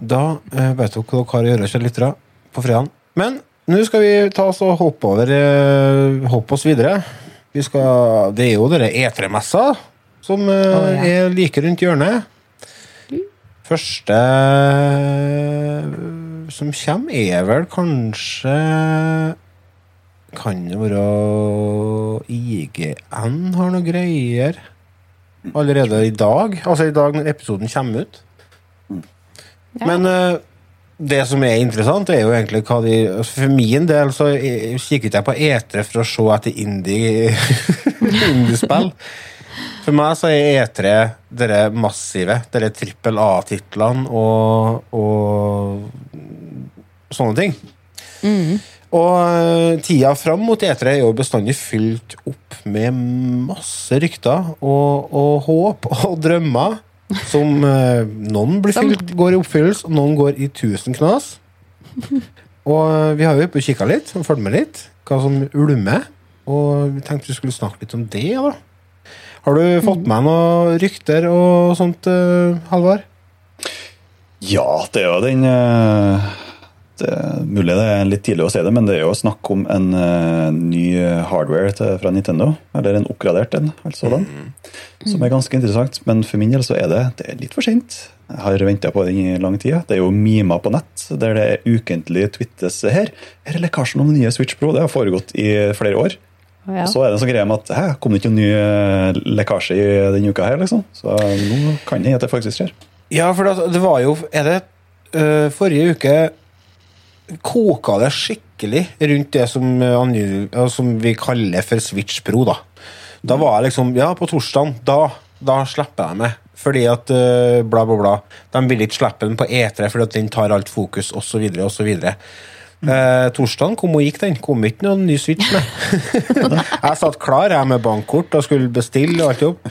Da eh, vet dere hva dere har å gjøre, kjære lyttere, på fredag. Men nå skal vi ta oss og hoppe over eh, Hoppe oss videre. Vi skal, det er jo denne E3-messa som eh, ja. er like rundt hjørnet. Første som kommer, er vel kanskje Kan det være IGN har noe greier allerede i dag? Altså i dag når episoden kommer ut. Ja. Men uh, det som er interessant, er jo egentlig hva de altså For min del så kikket jeg på E3 for å se etter indie indiespill. For meg så er E3 dere massive, dere trippel A-titlene og, og sånne ting. Og eh, tida fram mot E3 er jo bestandig fylt opp med masse rykter og, og håp og drømmer. Som eh, noen blir fylt, går i oppfyllelse, og noen går i tusen knas. Og eh, vi har jo oppe og kikka litt og fulgt med litt hva som ulmer. Og vi tenkte vi skulle snakke litt om det. da Har du fått med noen rykter og sånt, eh, Halvard? Ja, det er jo den eh, det er mulig det er litt tidlig å si det, men det er jo snakk om en uh, ny hardware til, fra Nintendo. Eller en oppgradert en, altså den. Som er ganske interessant. Men for min del så er det, det er litt for sent. Jeg har venta på den i lang tid. Det er jo mimer på nett der det er ukentlig twittes her. Her er lekkasjen om den nye Switch Pro. Det har foregått i flere år. Ja. Og så er det en sånn greie med at hæ, kom det ikke en ny eh, lekkasje i denne uka her, liksom? Så nå kan det hende det faktisk skjer. Ja, for det, det var jo Er det uh, forrige uke koka det skikkelig rundt det som, angi- ja, som vi kaller for Switch Pro, da. Da var jeg liksom Ja, på torsdagen, da, da slipper jeg meg. Fordi at øh, bla, bla, bla. De vil ikke slippe den på E3 fordi at den tar alt fokus, osv., osv. Eh, torsdagen kom og gikk, den. Kom ikke noen ny Switch, med. jeg satt klar jeg med bankkort og skulle bestille og alt jobb.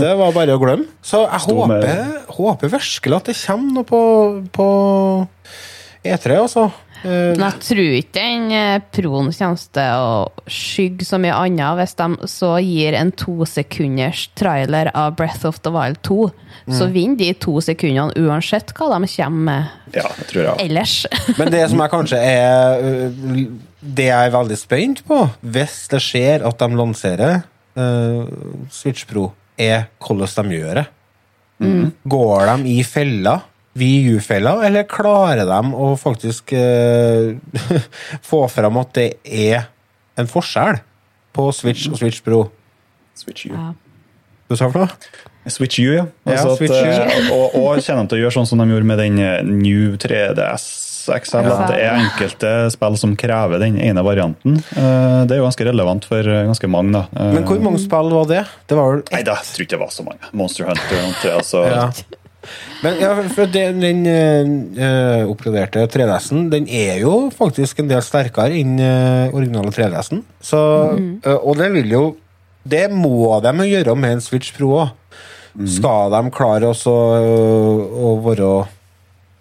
Det var bare å glemme. Så jeg Sto håper, håper virkelig at det kommer noe på, på E3, altså. Eh, Men jeg tror ikke den eh, proen kommer til å skygge så mye annet hvis de så gir en tosekunders trailer av Breath of the Wild 2. Så vinner de to sekundene uansett hva de kommer med Ja, jeg tror jeg. ellers. Men det som jeg kanskje er øh, Det jeg er veldig spent på, hvis det skjer at de lanserer uh, Switch Pro, er hvordan de gjør det. Går de i fella, VU-fella, eller klarer de å faktisk eh, få fram at det er en forskjell på Switch og Switch Pro? Switch U. Ja. Du sa for noe? Switch U, ja. Ja, Switch at, U. eh, og, og kjenner de til å gjøre sånn som de gjorde med den eh, New 3DS XL, Ja. at det er enkelte spill som krever den ene varianten. Eh, Det er jo ganske relevant for eh, ganske mange, da. Eh, Men hvor mange spill var det? Det var vel Nei, da tror ikke det var så mange. Monster Hunter og altså. Ja. Men ja, for den, den uh, oppgraderte 3DS-en Den er jo faktisk en del sterkere enn uh, originale 3DS-en. Så, Uh, og det vil jo Det må de gjøre med en Switch Pro òg. Skal de klare også øh, å være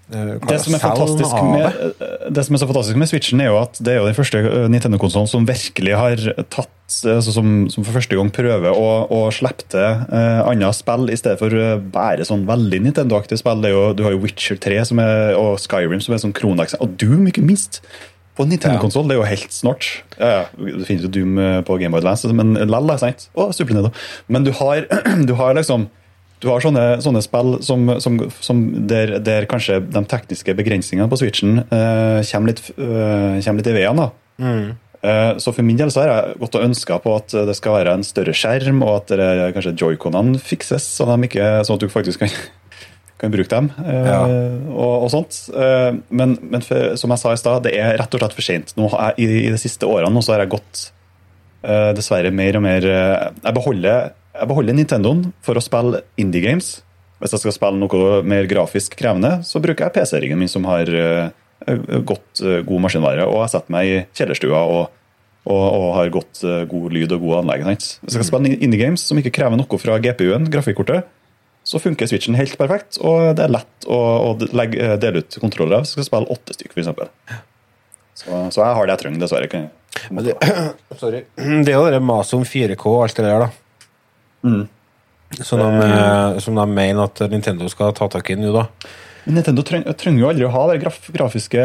Det som, er med, eh, det som er så fantastisk med Switchen, er jo at det er jo den første eh, Nintendo-konsollen som virkelig har tatt altså som, som for første gang prøver å, å slippe til eh, andre spill, i stedet for eh, bare sånn veldig Nintendo-aktige spill. Det er jo, du har jo Witcher 3 som er, og Skyrim som er sånn kroneaksent, og Doom, ikke minst. På Nintendo-konsoll, det er jo helt snart. Ja, ja, det finnes jo Doom eh, på Game Boy Advance, men lell, sant? Og Super Nintendo. Men du har, du har liksom du har sånne, sånne spill som, som, som der, der kanskje de tekniske begrensningene på Switchen eh, kommer, litt, eh, kommer litt i veien. da. Eh, så for min del så har jeg gått og ønska på at det skal være en større skjerm, og at det, kanskje joyconene fikses, sånn at, ikke, sånn at du faktisk kan, kan bruke dem. eh, Ja. og, og sånt. Eh, men men for, som jeg sa i stad, det er rett og slett for jeg, i, I de siste årene nå så har jeg gått eh, dessverre mer og mer Jeg beholder, jeg beholder Nintendoen for å spille indie games. Hvis jeg skal spille noe mer grafisk krevende, så bruker jeg PC-riggen min som har eh, godt, eh, god maskinvare, og jeg setter meg i kjellerstua og, og, og har godt, eh, god lyd og god anlegg. Hvis jeg skal spille indie games som ikke krever noe fra GPU-en, grafikkortet, så funker Switchen helt perfekt, og det er lett å, å legge, eh, dele ut kontroller av hvis jeg skal spille åtte stykker, f.eks. Så, så jeg har det jeg trenger, dessverre. Det, sorry. Det er jo det maset om 4K og alt det der, da. Mm. Som, de, eh, som de mener at Nintendo skal ta tak i nå, da. Men Nintendo treng, trenger jo aldri å ha det graf, grafiske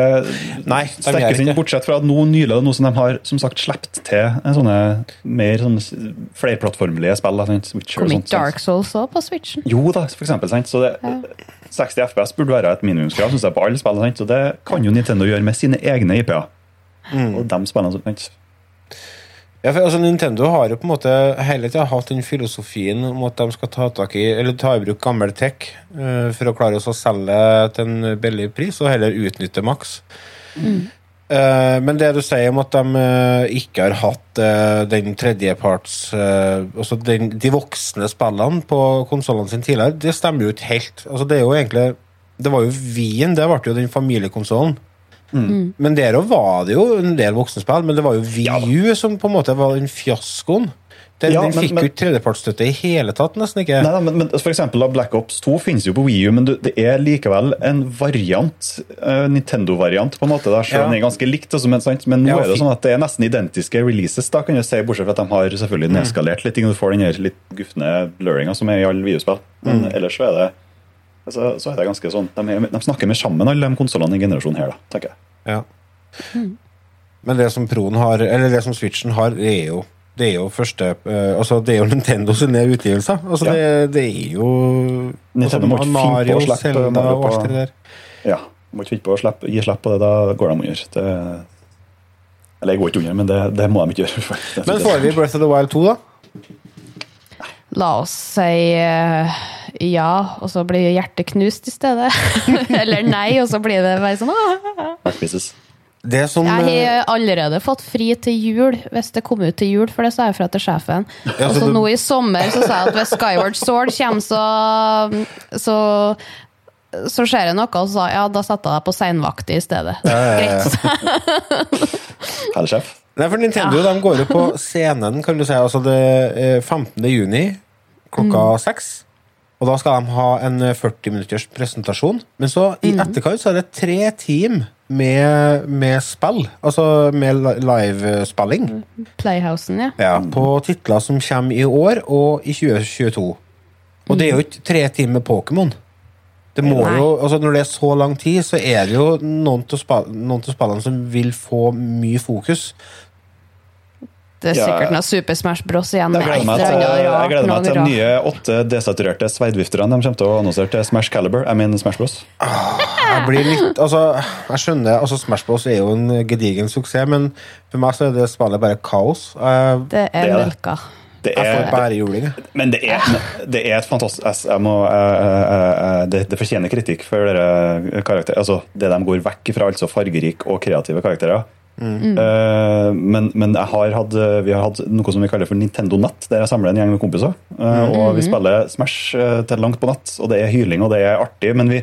Nei, de sterke sin, bortsett fra at nå nylig noe som de har som sagt sluppet til sånne mer sånne flerplattformelige spill. Kom sånt, ikke Dark Souls òg på Switchen? Jo da, for eksempel. Sant? Så det, 60 FPS burde være et minimumskrav synes jeg, på alle spill. Sant? Så det kan jo Nintendo gjøre med sine egne IP-er. Mm. Og de spillene, sant? Ja, for altså, Nintendo har jo på en måte hele tida hatt den filosofien om at de skal ta tak i Eller ta i bruk gammel tech uh, for å klare oss å selge til en billig pris, og heller utnytte maks. Eh, men det du sier om at de uh, ikke har hatt den tredjeparts Altså den, de voksne spillene på konsollene sine tidligere, det stemmer jo ikke helt. Altså, det er jo egentlig Det var jo Wien, det ble jo den familiekonsollen. Men der òg var det jo en del voksenspill, men det var jo VU som på en måte var den fiaskoen. Den, Ja, den fikk men- jo ikke tredjepartsstøtte i hele tatt, nesten ikke. Nei, men, men for eksempel da, Black Ops 2 finnes jo på Wii U, men det er likevel en variant, uh, Nintendo-variant, på en måte. der, selv om Ja. den er ganske likt. Altså, men, sant? men nå Ja, er det sånn at det er nesten identiske releases, da, kan jeg si, bortsett fra at de har selvfølgelig Mm. nedskalert litt. Du får den litt gufne blurringa som er i alle videospill. Men Mm. ellers så er det altså, så er det ganske sånn De, er, de snakker mer sammen, alle de konsollene i generasjonen her, da, tenker jeg. Ja. Men det som Proen har, eller det som Switchen har, det er jo det er jo første uh, Altså, det er jo Nintendo sine utgivelser. Altså, Ja. det, det er jo Nintendo må ikke finne på å slippe Mario og alt på- det der. Ja. Må ikke finne på å slippe, gi slipp på det, da går de under. Det, eller jeg går ikke under, men det, det må de ikke gjøre. Men får vi Breath of the Wild 2, da? La oss si uh, ja, og så blir hjertet knust i stedet. Eller nei, og så blir det bare sånn «Åh». Det som Jeg eh, har allerede fått fri til jul, hvis det kommer ut til jul, for det sa jeg fra til sjefen. Ja, Og så så du- nå i sommer så sa jeg at hvis Skyward Sword kommer, så så, så skjer det noe, og så sa ja, da setter jeg deg på seinvakt i stedet. Greit. Herre sjef. Nei, for Nintendo de går jo på scenen, kan du si. Altså det er 15. juni klokka seks. Og da skal de ha en eh, 40 minutters presentasjon. Men så i etterkant så er det tre team med, med spill. Altså med li- livespilling. Playhousen, ja. Ja, på titler som kommer i år og i 2022. Og det er jo ikke tre team med Pokémon. Det må Nei. jo, altså Når det er så lang tid, så er det jo noen av spillene som vil få mye fokus. Det er Ja. sikkert noe Super Smash Bros igjen. Jeg gleder meg til, jeg gleder meg til de nye åtte desaturerte sverdvifterne de kommer til å annonsere til Smash Caliber. I mean Smash Bros. Jeg blir litt, altså, jeg skjønner, altså Smash Bros er jo en gedigen suksess, men for meg så er det spillet bare kaos. Jeg, Det er Det melka. Det er, men det er, det er et fantastisk jeg- jeg må, jeg- jeg- jeg- det, det fortjener kritikk for dere karakterer. Altså, det de går vekk fra, altså fargerike og kreative karakterer. Eh, men, men jeg har hatt, vi har hatt noe som vi kaller for Nintendo Natt, der jeg samler en gjeng med kompiser. Eh, Og vi spiller Smash eh, til langt på natt, og det er hyling og det er artig. Men vi,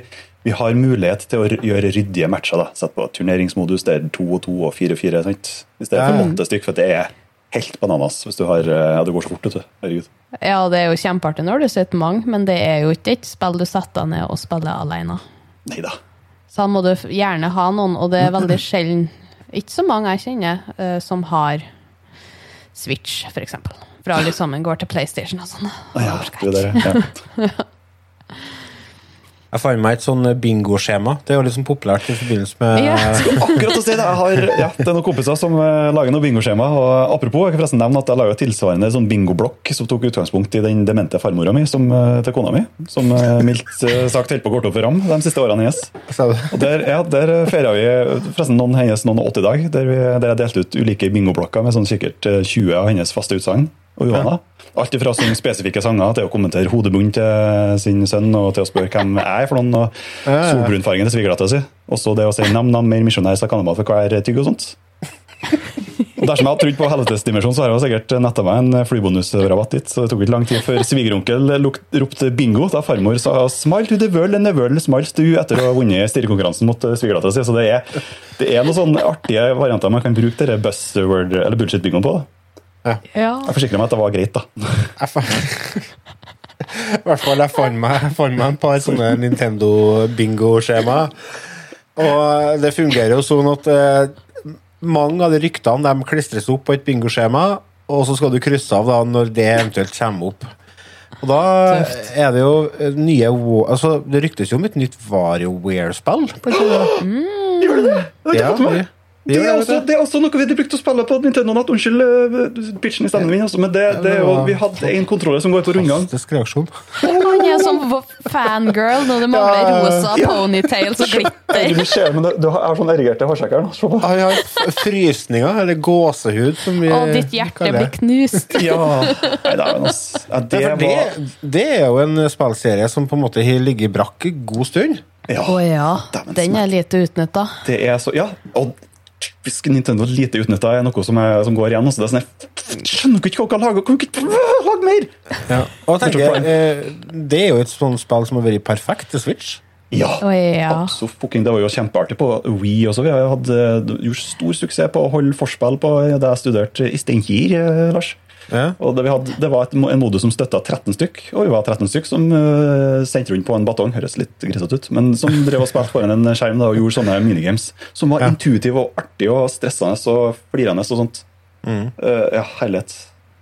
vi har mulighet til å gjøre ryddige matcher. da, Sett på turneringsmodus der to og to og fire og fire. sant? I stedet for åtte stykk, for det er helt bananas hvis du har Ja, det går så fort, vet du. Herregud. Ja, det er jo kjempeartig når du sitter mange, men det er jo ikke et spill du setter deg ned og spiller alene. Nei da. Så da må du gjerne ha noen, og det er veldig sjelden Ikke så mange jeg kjenner uh, som har Switch, for eksempel. For alle sammen går til PlayStation og sånn. Ah, ja, det er der, ja. Jeg fant meg et sånn bingoskjema. Det er jo liksom populært i forbindelse med Ja. Akkurat å si det! Jeg har, ja, det er noen kompiser som eh, lager noe bingoskjema. og Apropos, jeg kan forresten nevne at jeg laga tilsvarende sånn bingoblokk som tok utgangspunkt i den demente farmora mi som, eh, til kona mi, som eh, mildt eh, sagt holdt på å gå opp for ram de siste årene hennes. Og der, ja, der feira vi forresten noen hennes noen og 80-dag, der, vi- der jeg delte ut ulike bingoblokker med sånn sikkert eh, 20 av hennes faste utsagn og Johanna. Alt fra å synge spesifikke sanger til å kommentere hodebunnen til sin sønn og til å spørre hvem jeg er for noen, og solbrunfargen til svigerdattera si. Og så det å si nam-nam, mer misjonær, sa kannemat for hver tygg og sånt. Og Dersom jeg hadde trodd på helvetesdimensjon, så har jeg sikkert netta meg en flybonusrabatt dit. Så det tok ikke lang tid før svigeronkel ropte bingo da farmor sa 'smile to the world and the world smiles to etter å ha vunnet stirrekonkurransen mot eh, svigerdattera si. Så det er, det er noen sånne artige varianter man kan bruke denne buzzword, eller bullshit-bingoen på. da. Ja. Jeg forsikrer meg at det var greit, da. Jeg fant, I hvert fall jeg fant meg, jeg fant meg en par sånne Nintendo-bingo-skjema. Og det fungerer jo sånn at eh, mange av de ryktene de klistres opp på et bingoskjema, og så skal du krysse av da når det eventuelt kommer opp. Og da Tøft. er det jo eh, nye altså Det ryktes jo om et nytt WarioWare-spill. Gjør det det? Det har har ikke fått med meg. Det- er, også, det. er også noe vi brukte å spille på Nintendo Natt. Unnskyld uh, pitchen i stemmen min, altså, men det, det vi hadde en kontroller som går på rundgang. Fantastisk reaksjon. Han er som fangirl når det mangler Ja. rosa ponytails og glitter. Du har sånn erigerte hårsekker. nå. Har frysninger, eller gåsehud, som vi Og ditt hjerte blir knust. Ja. Nei, det, er, jo ja, det, var, det, det er jo en spillserie som på en måte har ligget brakk en god stund. ja, Å ja, den er lite utnytta. det så Ja, og typisk Nintendo lite utnytta er noe som, er, som går igjen. Også. Det er sånn, jeg skjønner ikke hva dere kan ikke lage mer? Og jeg tenker, eh, Det er jo et sånt spill som har vært perfekt til Switch. Ja. Oh, ja. Absolutt. fucking, Det var jo kjempeartig på Wii også. Vi har jo hatt, eh, gjort stor suksess på å holde forspill på det jeg studerte i Steinkjer, eh, Lars. Ja. Og det, vi hadde, det var et, en modus som støtta 13 stykk, og vi var 13 stykk som uh, sendte rundt på en batong. Høres litt grisete ut, men som drev og spilte foran en skjerm da, og gjorde sånne minigames. Som var Ja. intuitive og artige og stressende og flirende og sånt. Eh, ja, herlighet.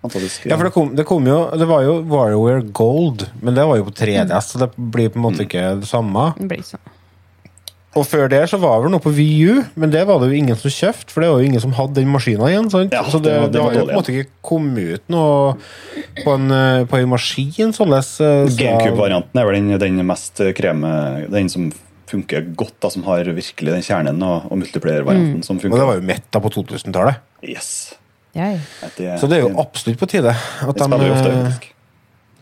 Fantastisk. Mm. Ja, for det kom, det kom jo Det var jo WarioWare Gold, men det var jo på 3DS, så det blir på en måte ikke det samme. Det blir sånn. Og før det så var det noe på VU, men det var det jo ingen som kjøpte, for det var jo ingen som hadde den maskinen igjen. Sant? Ja, så det, det var- det, det var jo på en måte ikke kommet ut noe på en, eh, på en maskin. Således, eh, så- GameCube-varianten er vel den, den mest kreme Den som funker godt, da, som har virkelig den kjernen og, og multiplayer-varianten som Og det var jo metta på 2000-tallet. Yes. Ja. Så det er jo absolutt på tide at det spiller de jo ofte, eh, faktisk.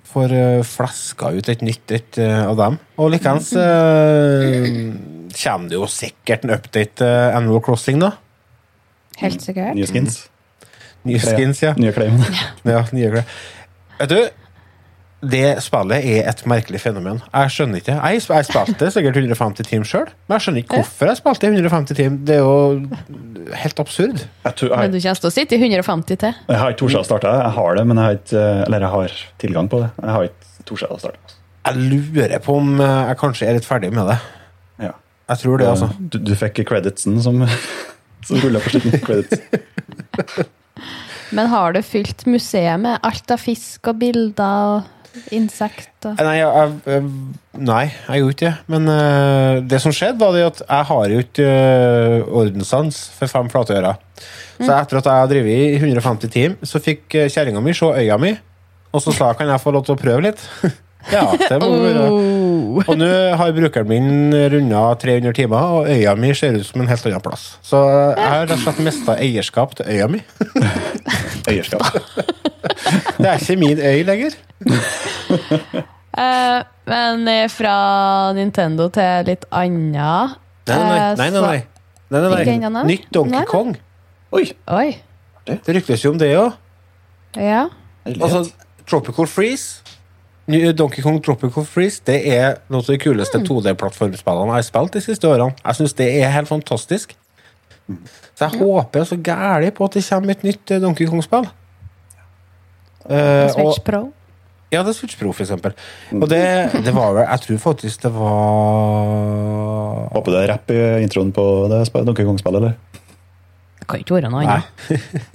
Får flaska ut et nytt et eh, av dem. Og likeens eh, kommer det jo sikkert en update til Animal Crossing, da. Helt sikkert. Nye skins. Nye skins, ja. Nye klær. ja nye klær. Vet du, det spillet er et merkelig fenomen. Jeg skjønner ikke. Jeg, jeg spilte sikkert 150 timer sjøl, men jeg skjønner ikke hvorfor jeg spilte 150 timer. Det er jo helt absurd. Jeg, tror, Men du kommer til å sitte i 150 til. jeg har ikke tort å starte. Jeg har det, men jeg har ikke Eller jeg har tilgang på det. Jeg har ikke tort å starte. Jeg lurer på om jeg kanskje er litt ferdig med det. Ja. Jeg tror det, altså. Du, du fikk creditsen som, som rulla på slutten. Credits. Men har du fylt museet med alt av fisk og bilder og insekter? Nei, jeg, jeg, nei, jeg gjorde ikke det. Men uh, det som skjedde, var det at jeg har jo ikke uh, ordenssans for fem flate ører. Så etter at jeg har drevet i 150 timer, så fikk uh, kjerringa mi se øya mi, og så sa jeg kan jeg få lov til å prøve litt. ja, det må du gjøre. Oh. Og nå har brukeren min runda 300 timer, og øya mi ser ut som en helt annen plass. Så jeg har rett og slett mista eierskap til øya mi. Eierskap. Det er ikke min øy lenger. uh, men eh, fra Nintendo til litt annet Nei, nei, nei. nei, nei. nei, nei, nei. Nytt Donkey. Kong. Oi! Oi. Det ryktes jo om det òg. Ja. Altså, Tropical Freeze Donkey Kong Tropical Freeze Det er noe av de kuleste 2D-plattformspillene jeg har spilt de siste årene. Jeg syns det er helt fantastisk. Så jeg håper så gæli på at det kommer et nytt eh, Donkey Kong-spill. Eh, og, Switch Pro. ja, det er Switch Pro, for eksempel. Og det, det var vel Jeg tror faktisk det var Håper det er rapp i introen på det Donkey Kong-spillet, eller? Det kan ikke være noe annet.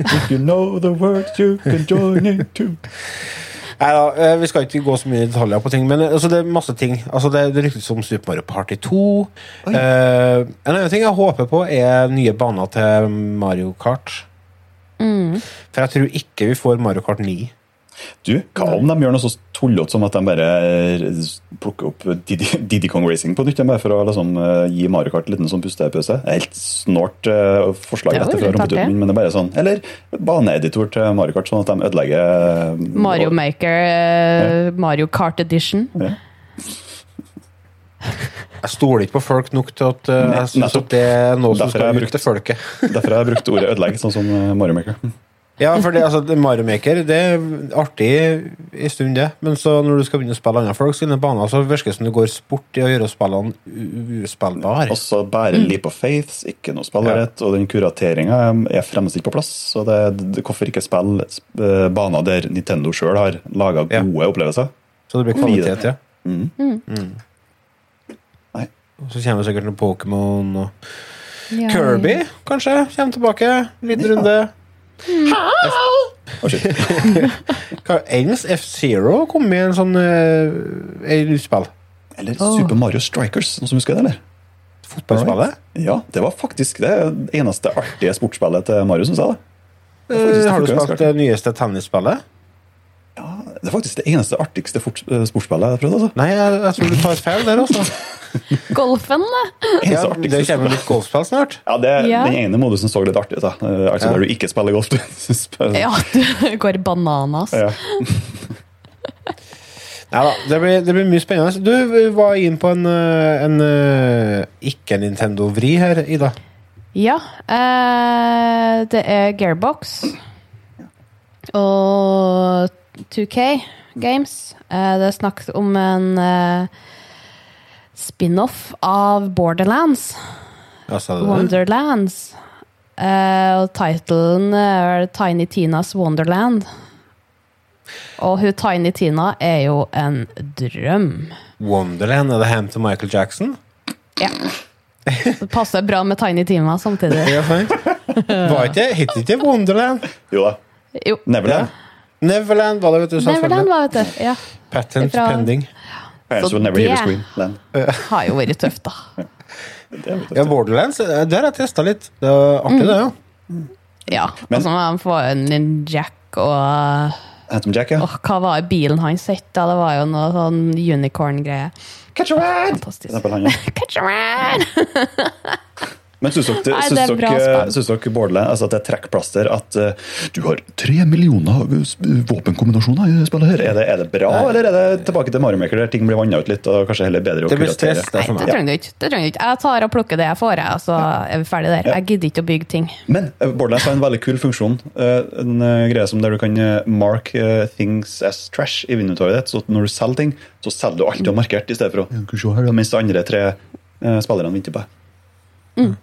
If you know the words you can join into. Nei da, eh, vi skal ikke gå så mye i detaljer på ting, men eh, altså, det er masse ting. Altså, det, det ryktes om Super Mario Party 2. Uh, en annen ting jeg håper på, er nye baner til Mario Kart. Mm. For jeg tror ikke vi får Mario Kart 9. Du, hva om de gjør noe så tullete som at de bare eh, plukker opp Diddy, Didi Kong Racing på nytt? Bare for å liksom, eh, gi Mario Kart en liten sånn pustepause? Det er Helt snålt uh, forslag Det var rett fra rumpetuten men det er bare sånn. Eller baneeditor til Mario Kart, sånn at de ødelegger Mario Maker, eh, Mario Kart Edition. Ja. Jeg stoler ikke på folk nok til at uh, jeg synes at det er noe som skal ut til folket. Derfor har jeg brukt ordet ødelegge, sånn som Mario Maker. Ja, for det, altså, det Mario Maker det er artig i stund, det. Men så når du skal begynne å spille andre folk sine baner, så virker det som du går sport i å gjøre spillene uspillbare. Også bare leap of faiths, ikke noe spillerett, og den kurateringa er fremst ikke på plass. Så det, det, hvorfor ikke spille eh, baner der Nintendo sjøl har laga Ja. gode opplevelser? Så det blir kvalitet, ja. Mm. Nei. Og så kommer det sikkert noe Pokémon og Ja. Kirby, kanskje, kommer tilbake. Liten Ja. runde. Engelsk F-Zero kom med en sånn uh, utspill. Eller Super Mario Strikers, noen som husker det, eller? Fotballspillet. Ja, det var faktisk det eneste artige sportsspillet til Mario, syns jeg. det. Eh, har du spilt det nyeste tennisspillet? Det er faktisk det eneste artigste eh, sportsspillet jeg har prøvd. altså. Nei, jeg, jeg tror du tar feil der, altså. Golfen, da. Ja, det kommer litt golfspill snart. Ja, det, Ja. Den ene modusen så litt artig ut. Eh, Altså Ja. Der du ikke spiller golf. Du spiller, Ja, du går bananas. Ja. Nei da, det blir, det blir mye spennende. Du var inn på en, eh, en ikke-Nintendo-vri her, Ida. Ja, eh, det er Gearbox og 2K Games. Eh, det er snakk om en eh, spin-off av Borderlands, Ja, sa du det? Wonderlands. Eh, og tittelen er Tiny Tinas Wonderland. Og hun Tiny Tina er jo en drøm. Wonderland, er det hjem til Michael Jackson? Ja. Det passer bra med Tiny Tina samtidig. Ja. Var ikke, het ikke Wonderland? Jo da. Jo. Neverland. Neverland var det, vet du. Neverland var, vet du. Ja. Patent Fra- pending. Parents Så det-. Har jo vært tøft, da. Ja, Borderlands, der det har jeg testa litt. Det er artig, det, ja. Ja. Men- og så må de få en Jack og Jack, ja. Oh, Hva var bilen hans het? Det var jo noe sånn unicorn-greie. Catch a ride! Ja. Catch a ride! Men syns dere, Nei, syns er dere, syns dere Bårdle, altså at det er trekkplaster at uh, du har tre millioner våpenkombinasjoner i spillet her? Er det, er det bra, eller er det tilbake til Mario Maker der ting blir vanna ut litt og kanskje heller bedre å Det blir kuratere? stress, det, for Nei, det meg. trenger du ikke. Det trenger du ikke. Jeg tar og plukker det jeg får, jeg, og så er vi ferdig der. Jeg gidder ikke å bygge ting. Men Bårdle Borderlands har en veldig kul funksjon. eh, En eh, greie som der du kan eh, mark eh, things as trash i inventoryet ditt. Så når du selger ting, så selger du alt du har markert, i stedet for å Mens de andre tre eh, spillerne venter på deg.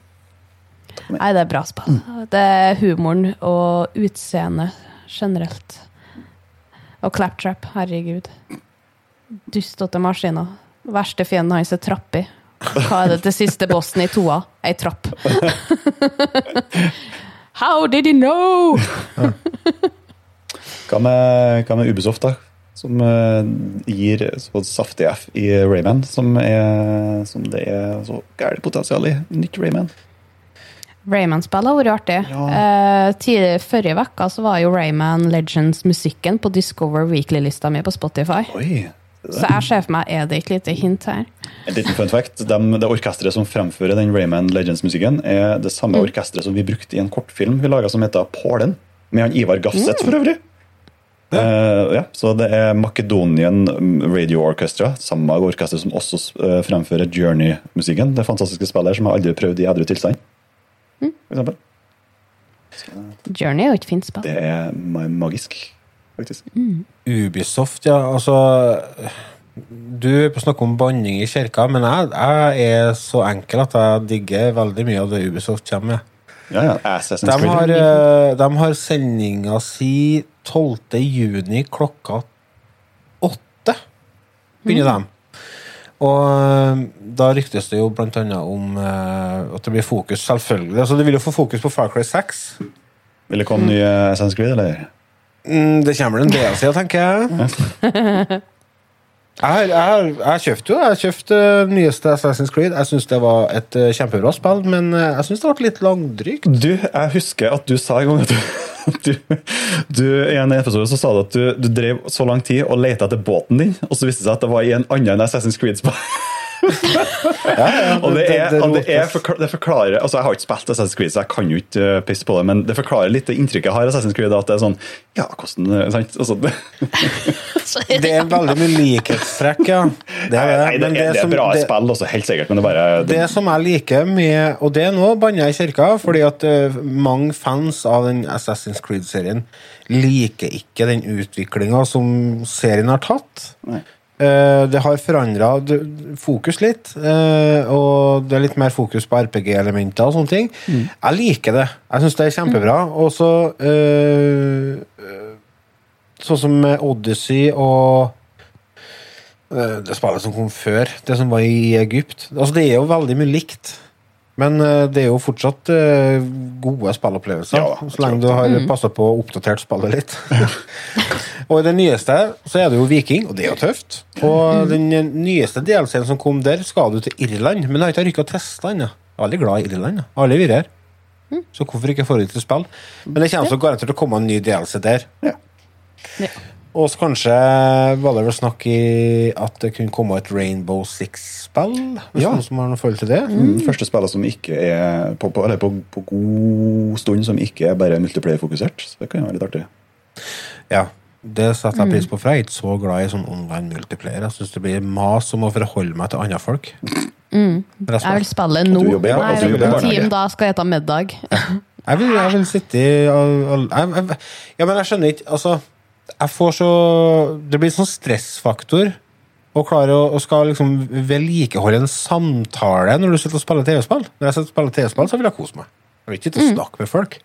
Nei, det er bra spill. Det er humoren og utseendet generelt. Og Claptrap, herregud. Dustete maskiner. Verste fienden hans er trappi. Hva er det til siste bossen i toa? Ei trapp. How did he know? Hva med, hva med Ubisoft, da? Som eh, gir så saftig F i Rayman, som, er, som det er så gærent potensial i. Nytt Rayman. Rayman-spill har vært artig. Eh, tidlig, Forrige uke var jo Rayman Legends-musikken på Discover Weekly-lista mi på Spotify. Oi! Så jeg ser for meg, er det et lite hint her? En liten fun fact. De, det orkestret som fremfører den Rayman Legends-musikken, er det samme orkestret som vi brukte i en kortfilm vi laga som heter Pålen. Med han Ivar Gafseth, for øvrig. Eh, ja, så det er Macedonian Radio Orchestra, samme orkester som også eh, fremfører Journey-musikken. Det fantastiske spillet her som jeg aldri har prøvd i edru tilstand. For eksempel. Journey er jo et fint spill. Det er magisk, faktisk. Ubisoft, ja. Altså Du snakker om banning i kirka, men jeg, jeg er så enkel at jeg digger veldig mye av det Ubisoft kommer med. Ja, ja. De har, eh, de har sendinga si 12. juni klokka åtte. Begynner de. Og eh, da ryktes det jo blant annet om uh, at det blir fokus, selvfølgelig. Altså, det vil jo få fokus på Far Cry 6. Vil det komme nye Assassin's Creed, eller? Mm, det kommer en del siden, tenker jeg. Jeg jeg jeg kjøpte jo Jeg kjøpte uh, nyeste Assassin's Creed. Jeg syns det var et eh, kjempebra spill, men eh, jeg syns det ble litt langdrygt. Du, jeg husker at du sa en gang at du, du, du I en episode så sa du at du, du drev så lang tid og lette etter båten din, og så viste det seg at det var i en annen enn Assassin's Creed-spill. og det, er, og det, er forkla- det forklarer Altså, jeg har ikke spilt Assassin's Creed, så jeg kan jo ikke uh, pisse på det, men det forklarer litt det inntrykket jeg har av Assassin's Creed, at det er sånn Ja, hvordan uh, sant? Altså, det, Det er veldig mye likhetstrekk, ja. Det nei, er, det, men er, det er som- bra det- spill, også, helt sikkert, men det er bare det, Det som jeg liker med Og det er nå jeg i kirka, fordi at uh, mange fans av den Assassin's Creed-serien liker ikke den utviklinga som serien har tatt. Nei. Eh, det har forandra fokus litt, eh, og det er litt mer fokus på RPG-elementer og sånne ting. Jeg liker det. Jeg syns det er kjempebra. Og så eh, Sånn som Odyssey og det spillet som kom før, det som var i Egypt. Altså, det er jo veldig mye likt. Men det er jo fortsatt gode spillopplevelser, Ja, så lenge du har passa på å oppdatert spillet litt. og i det nyeste så er det jo Viking, og det er jo tøft. Og den nyeste DLC-en som kom der, skal du til Irland, men jeg har ikke rykka å teste ennå. Jeg er veldig glad i Irland. Jeg har aldri vært her. Så hvorfor ikke få det til spill? Men det kommer så garantert til å komme en ny DLC der. Ja. Og så kanskje var det vel snakk i at det kunne komme et Rainbow Six-spill? Hvis Ja. noen som har noe forhold til det? Mm. Første spillet som ikke er på, på, eller på, på god stund som ikke er bare multiplayer-fokusert. Så det kan jo være litt artig. Ja. Det setter jeg pris på, for jeg er ikke så glad i sånn online multiplayer. Jeg syns det blir mas om å forholde meg til andre folk. Jeg vil spille nå. Nei, at jobber i barnehage. Team da skal jeg ta middag. Jeg vil, jeg vil sitte i jeg, jeg, Ja, men jeg skjønner ikke Altså, jeg får så Det blir sånn stressfaktor å klare å, å skal liksom vedlikeholde en samtale når du sitter og spiller TV-spill. Når jeg sitter og spiller TV-spill, så vil jeg kose meg. Jeg vil ikke sitte og snakke med folk.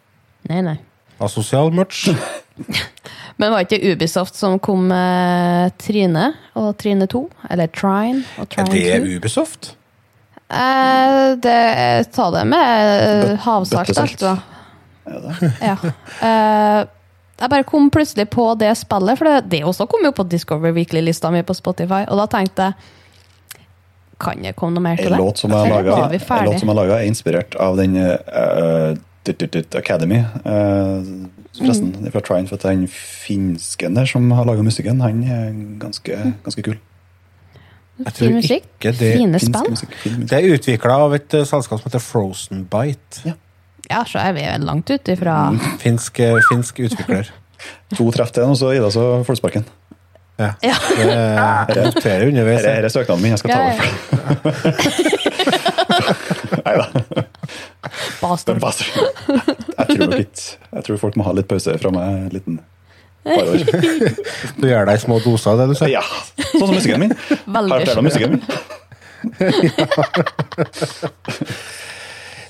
Nei, nei. Asosial much. Men var ikke Ubisoft som kom med Trine og Trine 2? Eller Trine og Trine 2? Er det Ubisoft? Eh, det, ta det med eh, havsalt, altså. Ja. Eh, jeg bare kom plutselig på det spillet, for det, det også kom jo på Discover Weekly-lista mi på Spotify, og da tenkte jeg Kan det komme noe mer til det? En låt som jeg laga er inspirert av den uh, Academy. eh, forresten, Mm. fra Trine, for at den finsken der som har laga musikken, han er ganske, ganske kul. Jeg tror Fin musikk, ikke det fine spill. musikk, fin musikk. Det er utvikla av et uh, selskap som heter Frozen Bite. Ja, så er vi langt ute ifra Finsk, eh, finsk utvikler. To treff til, og så Ida, så får du sparken. Ja. Ja. Det er- noterer underveis. Her er, er søknaden min, jeg skal ta Ja, over. Nei da. Bastard. Jeg tror nok ikke Jeg tror folk må ha litt pause fra meg en liten par år. Du gjør deg i små doser, det du sier. Ja, sånn som musikken min. Har Veldig jeg musikken min?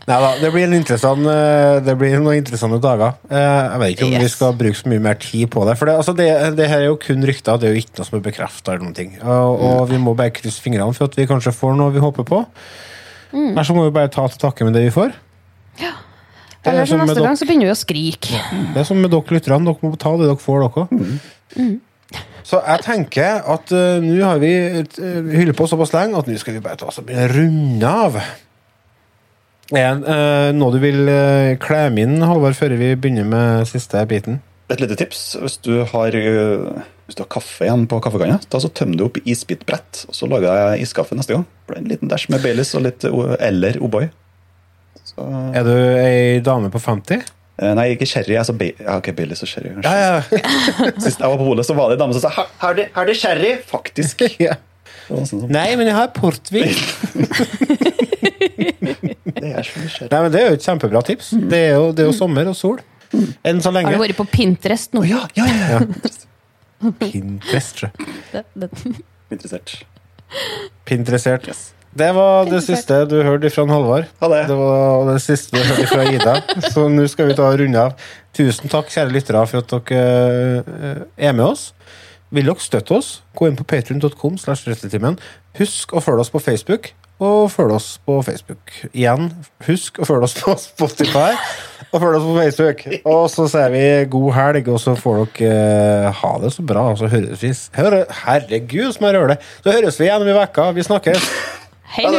Nei da, det blir, en interessant, eh, det blir noen interessante dager. Eh, Jeg vet ikke om vi skal bruke så mye mer tid på det. For det, altså det, det her er jo kun rykter, det er jo ikke noe som er bekrefta. Og, og vi må bare krysse fingrene for at vi kanskje får noe vi håper på. Eller så må vi bare ta til takke med det vi får. Det er Eller så som neste gang så begynner vi å skrike. Det er som med dere lytterne, dere må ta det dere får, dere òg. Så jeg tenker at uh, nå har vi uh, hyllet på såpass lenge at nå skal vi bare ta oss og runde av. Er det eh, noe du vil uh, klemme inn, Halvard, før vi begynner med siste biten? Et lite tips. Hvis du har, øh, hvis du har kaffe igjen på kaffekanna, da så tøm det opp i isbitbrett, og så lager jeg iskaffe neste gang. Blir En liten dæsj med Baileys og litt eller O'boy. Så, Er du ei dame på 50? eh, nei, ikke sherry. Altså ba ja, okay, Baileys og sherry. Ja, ja. Sist jeg var på polet, så var det en dame som sa "Har- du, har sherry, faktisk. ja. Sånn som, Nei, men jeg har portvin. det er så. Nei, men Det er jo et kjempebra tips. Det er jo, det er jo sommer og sol. Enn så lenge. Har du vært på Pinterest nå? Ja, ja, ja, ja. Pinterest, sjø. Interessert. Pinteressert. Det var det siste du hørte fra Halvard. Ha det. Det var det siste du hørte fra Ida. Så nå skal vi ta og runde av. Tusen takk, kjære lyttere, for at dere eh, er med oss. Vil dere støtte oss, gå inn på patrion.com. Husk å følge oss på Facebook, og følg oss på Facebook. Igjen, husk å følge oss på Spotify, og følg oss på Facebook. Og så sier vi god helg, og så får dere uh, ha det så bra. Og så høres vi Hør, Herregud, som jeg rører det! Så høres vi igjen om en uke. Vi snakkes. Hei du!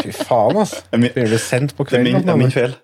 Fy faen, altså. Blir du sendt på Det er kvelden? min, det er min feil.